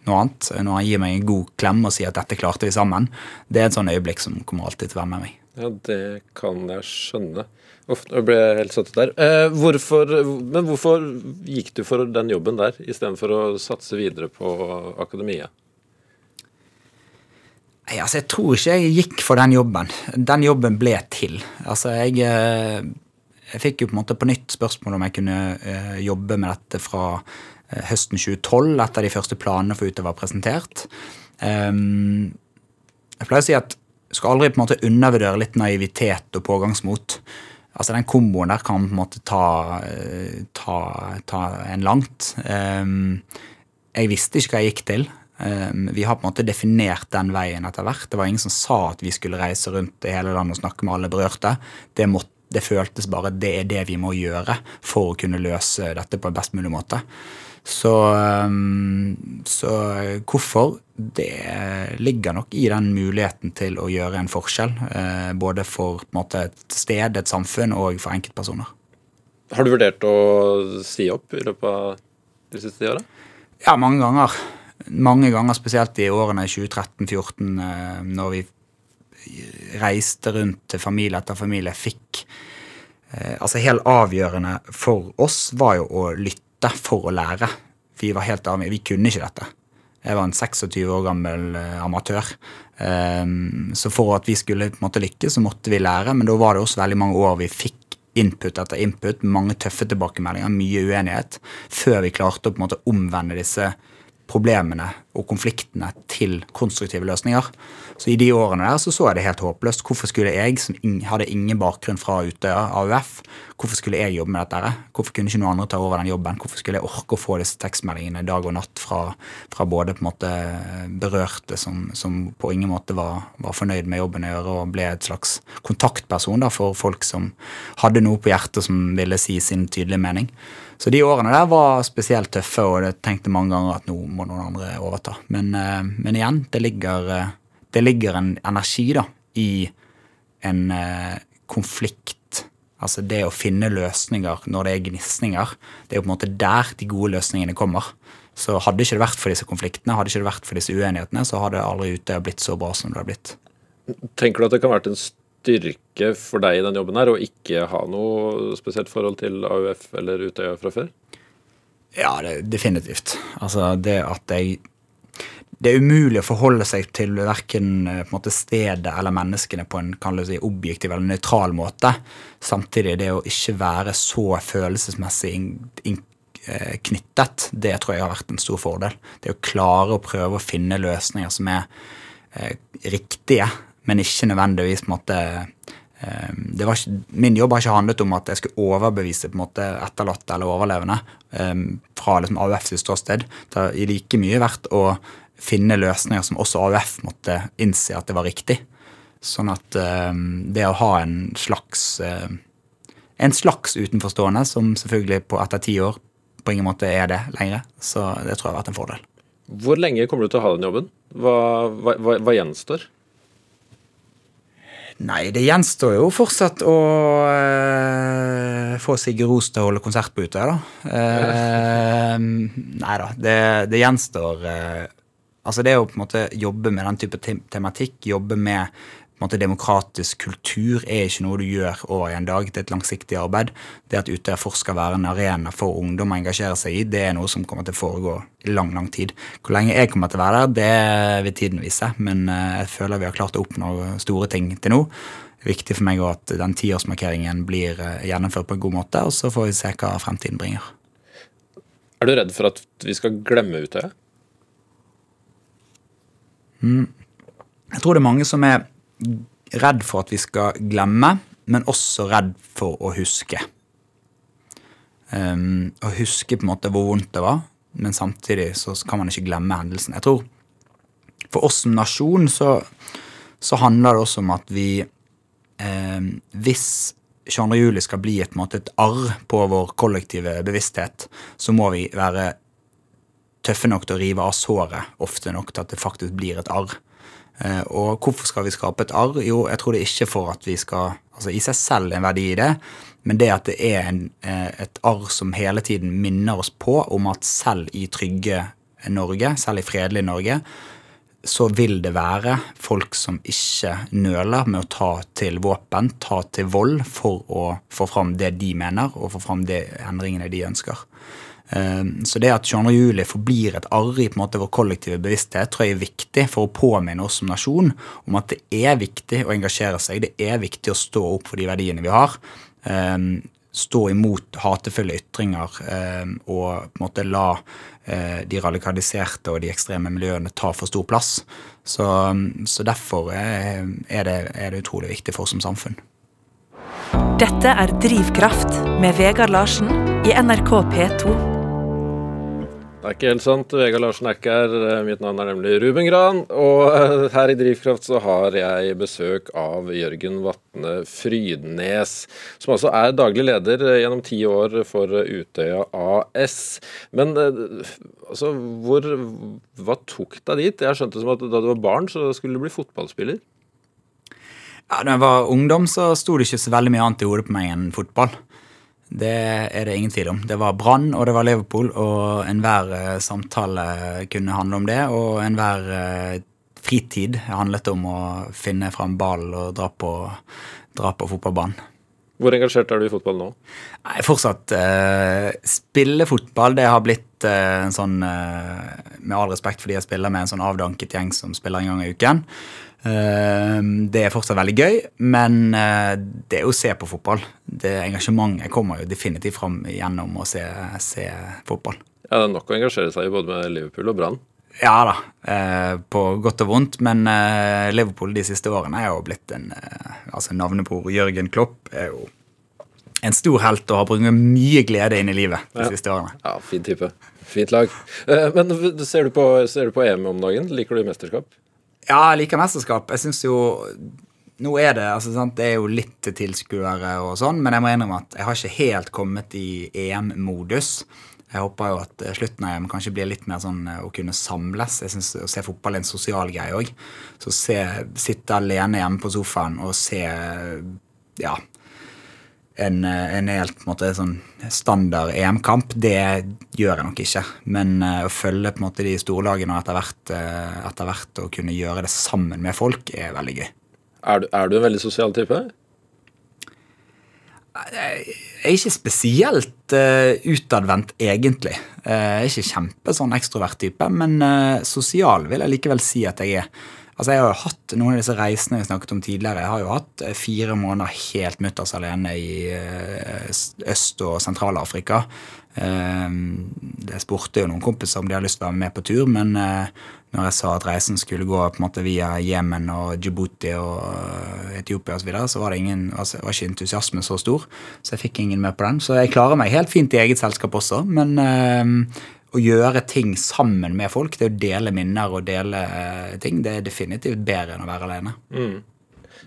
noe annet. Når han gir meg en god klem og sier at dette klarte vi sammen. Det er et sånn øyeblikk som kommer alltid til å være med meg. Ja, det kan jeg skjønne. Uff, nå ble jeg helt satt ut der. Eh, hvorfor, men hvorfor gikk du for den jobben der, istedenfor å satse videre på akademiet? Nei, altså, jeg tror ikke jeg gikk for den jobben. Den jobben ble til. Altså, jeg, eh, jeg fikk jo på en måte på nytt spørsmål om jeg kunne eh, jobbe med dette fra eh, høsten 2012, etter de første planene for Utøver var presentert. Um, jeg pleier å si at du skal aldri på en måte undervurdere litt naivitet og pågangsmot. Altså Den komboen der kan på en måte ta, ta, ta en langt. Um, jeg visste ikke hva jeg gikk til. Um, vi har på en måte definert den veien etter hvert. Det var ingen som sa at vi skulle reise rundt i hele landet og snakke med alle berørte. Det, måtte, det føltes bare at det er det vi må gjøre for å kunne løse dette på en best mulig måte. Så, um, så hvorfor? Det ligger nok i den muligheten til å gjøre en forskjell. Uh, både for måte, et sted, et samfunn, og for enkeltpersoner. Har du vurdert å si opp i løpet av de siste åra? Ja, mange ganger mange ganger, spesielt i årene 2013-2014, eh, når vi reiste rundt til familie etter familie, fikk eh, Altså helt avgjørende for oss var jo å lytte for å lære. Vi var helt avgjørende. Vi kunne ikke dette. Jeg var en 26 år gammel eh, amatør. Så for at vi skulle på en måte lykkes, så måtte vi lære. Men da var det også veldig mange år vi fikk input etter input, mange tøffe tilbakemeldinger, mye uenighet, før vi klarte å på en måte omvende disse problemene og konfliktene til konstruktive løsninger. Så i de årene der så, så jeg det helt håpløst. Hvorfor skulle jeg, som hadde ingen bakgrunn fra Utøya, AUF, hvorfor skulle jeg jobbe med dette? Hvorfor kunne ikke noen andre ta over den jobben? Hvorfor skulle jeg orke å få disse tekstmeldingene dag og natt fra, fra både på en måte berørte som, som på ingen måte var, var, fornøyd med jobben å gjøre, og ble et slags kontaktperson da, for folk som hadde noe på hjertet som ville si sin tydelige mening. Så de årene der var spesielt tøffe, og jeg tenkte mange ganger at nå må noen andre overta. Men, eh, men igjen, det ligger, eh, det ligger, en energi da, i en eh, konflikt. Altså det å finne løsninger når det er gnisninger. Det er jo på en måte der de gode løsningene kommer. Så hadde ikke det vært for disse konfliktene, hadde ikke det vært for disse uenighetene, så hadde aldri ute blitt så bra som det har blitt. Tenker du at det kan ha vært en styrke for deg i den jobben her å ikke ha noe spesielt forhold til AUF eller Utøya fra før? Ja, det, definitivt. Altså det at jeg det er umulig å forholde seg til verken måte, stedet eller menneskene på en kan si, objektiv eller nøytral måte. Samtidig det å ikke være så følelsesmessig eh, knyttet, det tror jeg har vært en stor fordel. Det å klare å prøve å finne løsninger som er eh, riktige, men ikke nødvendigvis på en måte um, ikke, Min jobb har ikke handlet om at jeg skulle overbevise på en måte etterlatte eller overlevende um, fra liksom AUFs ståsted. Det har like mye vært å finne løsninger som også AUF måtte innse at det var riktig. Sånn at um, det å ha en slags uh, en slags utenforstående, som selvfølgelig på etter ti år på ingen måte er det lenger, så det tror jeg har vært en fordel. Hvor lenge kommer du til å ha den jobben? Hva, hva, hva gjenstår? Nei, det gjenstår jo fortsatt å uh, få Sigge Ros til å holde konsert på Utøya, da. Uh, (laughs) nei da, det, det gjenstår uh, Altså det å på en måte jobbe med den type tematikk, jobbe med måte, demokratisk kultur er ikke noe du gjør over i en dag. Det er et langsiktig arbeid. Det at Utøya Forsk skal være en arena for ungdom å engasjere seg i, det er noe som kommer til å foregå i lang, lang tid. Hvor lenge jeg kommer til å være der, det vil tiden vise. Men eh, jeg føler vi har klart å oppnå store ting til nå. Viktig for meg at den tiårsmarkeringen blir eh, gjennomført på en god måte, og så får vi se hva fremtiden bringer. Er du redd for at vi skal glemme Utøya? Mm. Jeg tror det er mange som er redd for at vi skal glemme, men også redd for å huske. Um, å huske på en måte hvor vondt det var, men samtidig så kan man ikke glemme hendelsen. Jeg tror For oss som nasjon så, så handler det også om at vi um, Hvis 22. juli skal bli et, måte, et arr på vår kollektive bevissthet, så må vi være tøffe nok til å rive av såret ofte nok til at det faktisk blir et arr. Eh, og hvorfor skal vi skape et arr? Jo, jeg tror det er ikke for at vi skal Altså i seg selv en verdi i det, men det at det er en, eh, et arr som hele tiden minner oss på om at selv i trygge Norge, selv i fredelig Norge, så vil det være folk som ikke nøler med å ta til våpen, ta til vold, for å få fram det de mener, og få fram de endringene de ønsker. Ehm, så det at 22. juli forblir et arr i på en måte vår kollektive bevissthet, tror jeg er viktig for å påminne oss som nasjon om at det er viktig å engasjere seg. Det er viktig å stå opp for de verdiene vi har. Ehm, stå imot hatefulle ytringer ehm, og på en måte la eh, de radikaliserte og de ekstreme miljøene ta for stor plass. Så, så derfor er det, er det utrolig viktig for oss som samfunn. Dette er Drivkraft med Vegard Larsen i NRK P2. Det er ikke helt sant. Vegard Larsen er ikke her. Eh, mitt navn er nemlig Ruben Gran. Og eh, her i Drivkraft så har jeg besøk av Jørgen Vatne Frydnes, som altså er daglig leder eh, gjennom ti år for Utøya AS. Men altså, hvor, hva tok deg dit? Jeg skjønte som at da du var barn, så skulle du bli fotballspiller? Ja, Da jeg var ungdom, så sto det ikke så veldig mye annet i hodet på meg enn fotball. Det er det ingen tvil om. Det var Brann og det var Liverpool, og enhver uh, samtale kunne handle om det. Og enhver uh, fritid handlet om å finne fram ballen og dra på, dra på fotballbanen. Hvor engasjert er du i fotball nå? Nei, Fortsatt. Uh, spille fotball det har blitt uh, en sånn Med all respekt fordi jeg spiller med en sånn avdanket gjeng som spiller en gang i uken. Uh, det er fortsatt veldig gøy, men det å se på fotball. Det Engasjementet kommer jo definitivt fram gjennom å se, se fotball. Ja, Det er nok å engasjere seg i både med Liverpool og Brann? Ja da, eh, på godt og vondt. Men eh, Liverpool de siste årene er jo blitt en Altså navnebror Jørgen Klopp er jo en stor helt og har brunget mye glede inn i livet de ja. siste årene. Ja, fin type. Fint lag. Men ser du på, ser du på EM om dagen? Liker du mesterskap? Ja, jeg liker mesterskap. Jeg syns jo Nå er det altså, sant, det er jo litt tilskuere og sånn, men jeg må innrømme at jeg har ikke helt kommet i EM-modus. Jeg håper jo at slutten av EM kanskje blir litt mer sånn eh, å kunne samles. Jeg synes Å se fotball er en sosial greie òg. Så se, sitte alene hjemme på sofaen og se ja, en, en helt på en måte, sånn standard EM-kamp, det gjør jeg nok ikke. Men å følge på en måte de storlagene og etter hvert, etter hvert å kunne gjøre det sammen med folk, er veldig gøy. Er du, er du en veldig sosial type? Jeg er ikke spesielt uh, utadvendt, egentlig. Jeg er ikke kjempe sånn ekstrovert type, men sosial vil jeg likevel si at jeg er. Altså, Jeg har jo hatt noen av disse reisene jeg snakket om tidligere. Jeg har jo hatt fire måneder helt mutters alene i Øst- og Sentral-Afrika. Jeg spurte jo noen kompiser om de hadde lyst til å være med på tur, men når jeg sa at reisen skulle gå på en måte via Jemen og Djibouti og Etiopia osv., så, videre, så var det ingen, altså, var ikke entusiasmen så stor. Så jeg fikk ingen med på den. Så jeg klarer meg helt fint i eget selskap også. Men å gjøre ting sammen med folk, det å dele minner og dele øh, ting, det er definitivt bedre enn å være alene. Mm.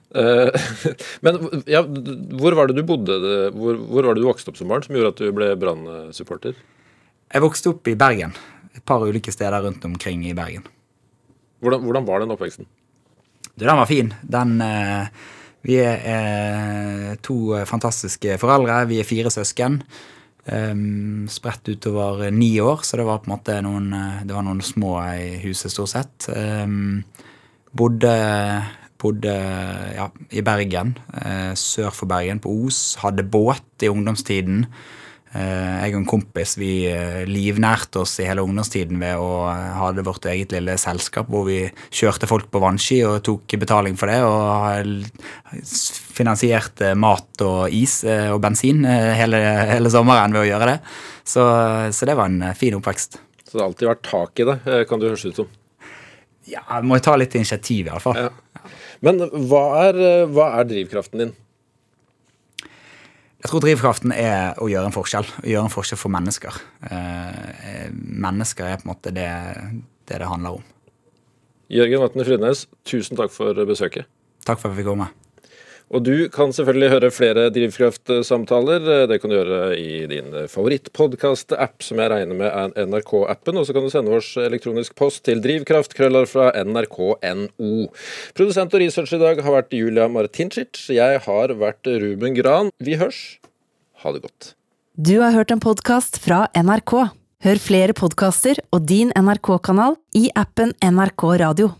(laughs) Men ja, hvor var det du bodde, hvor, hvor, var det du vokste opp som barn som gjorde at du ble Brann-supporter? Jeg vokste opp i Bergen. Et par ulike steder rundt omkring i Bergen. Hvordan, hvordan var den oppveksten? Du, den var fin. Den uh, Vi er to fantastiske foreldre. Vi er fire søsken. Spredt utover ni år, så det var på en måte noen, eh, noen små i huset, stort sett. Bodde, bodde ja, i Bergen, sør for Bergen, på Os. Hadde båt i ungdomstiden. Eh, jeg og en kompis vi eh, livnærte oss i hele ungdomstiden ved å eh, ha det vårt eget lille selskap hvor vi kjørte folk på vannski og tok betaling for det. Og finansierte mat og is og bensin hele, hele sommeren ved å gjøre det. Så, så, det var en fin oppvekst. Så det har alltid vært tak i det, kan det høres ut som? Ja, må jo ta litt initiativ, i alle fall. Ja. Men hva er, hva er drivkraften din? Jeg tror drivkraften er å gjøre en forskjell. Å gjøre en forskjell for mennesker. Eh, mennesker er på en måte det det, det handler om. Jørgen Vatne Frydnes, tusen takk for besøket. Takk for at vi fikk komme. Og du kan selvfølgelig høre flere Drivkraft-samtaler. Det kan du gjøre i din favorittpodkast-app, som jeg regner med er NRK-appen. Og så kan du sende oss elektronisk post til drivkraftkrøller fra nrk.no. Produsent og research i dag har vært Julia Martincic. Jeg har vært Ruben Gran. Vi hørs. Ha det godt. Du har hørt en podkast fra NRK. Hør flere podkaster og din NRK-kanal i appen NRK Radio.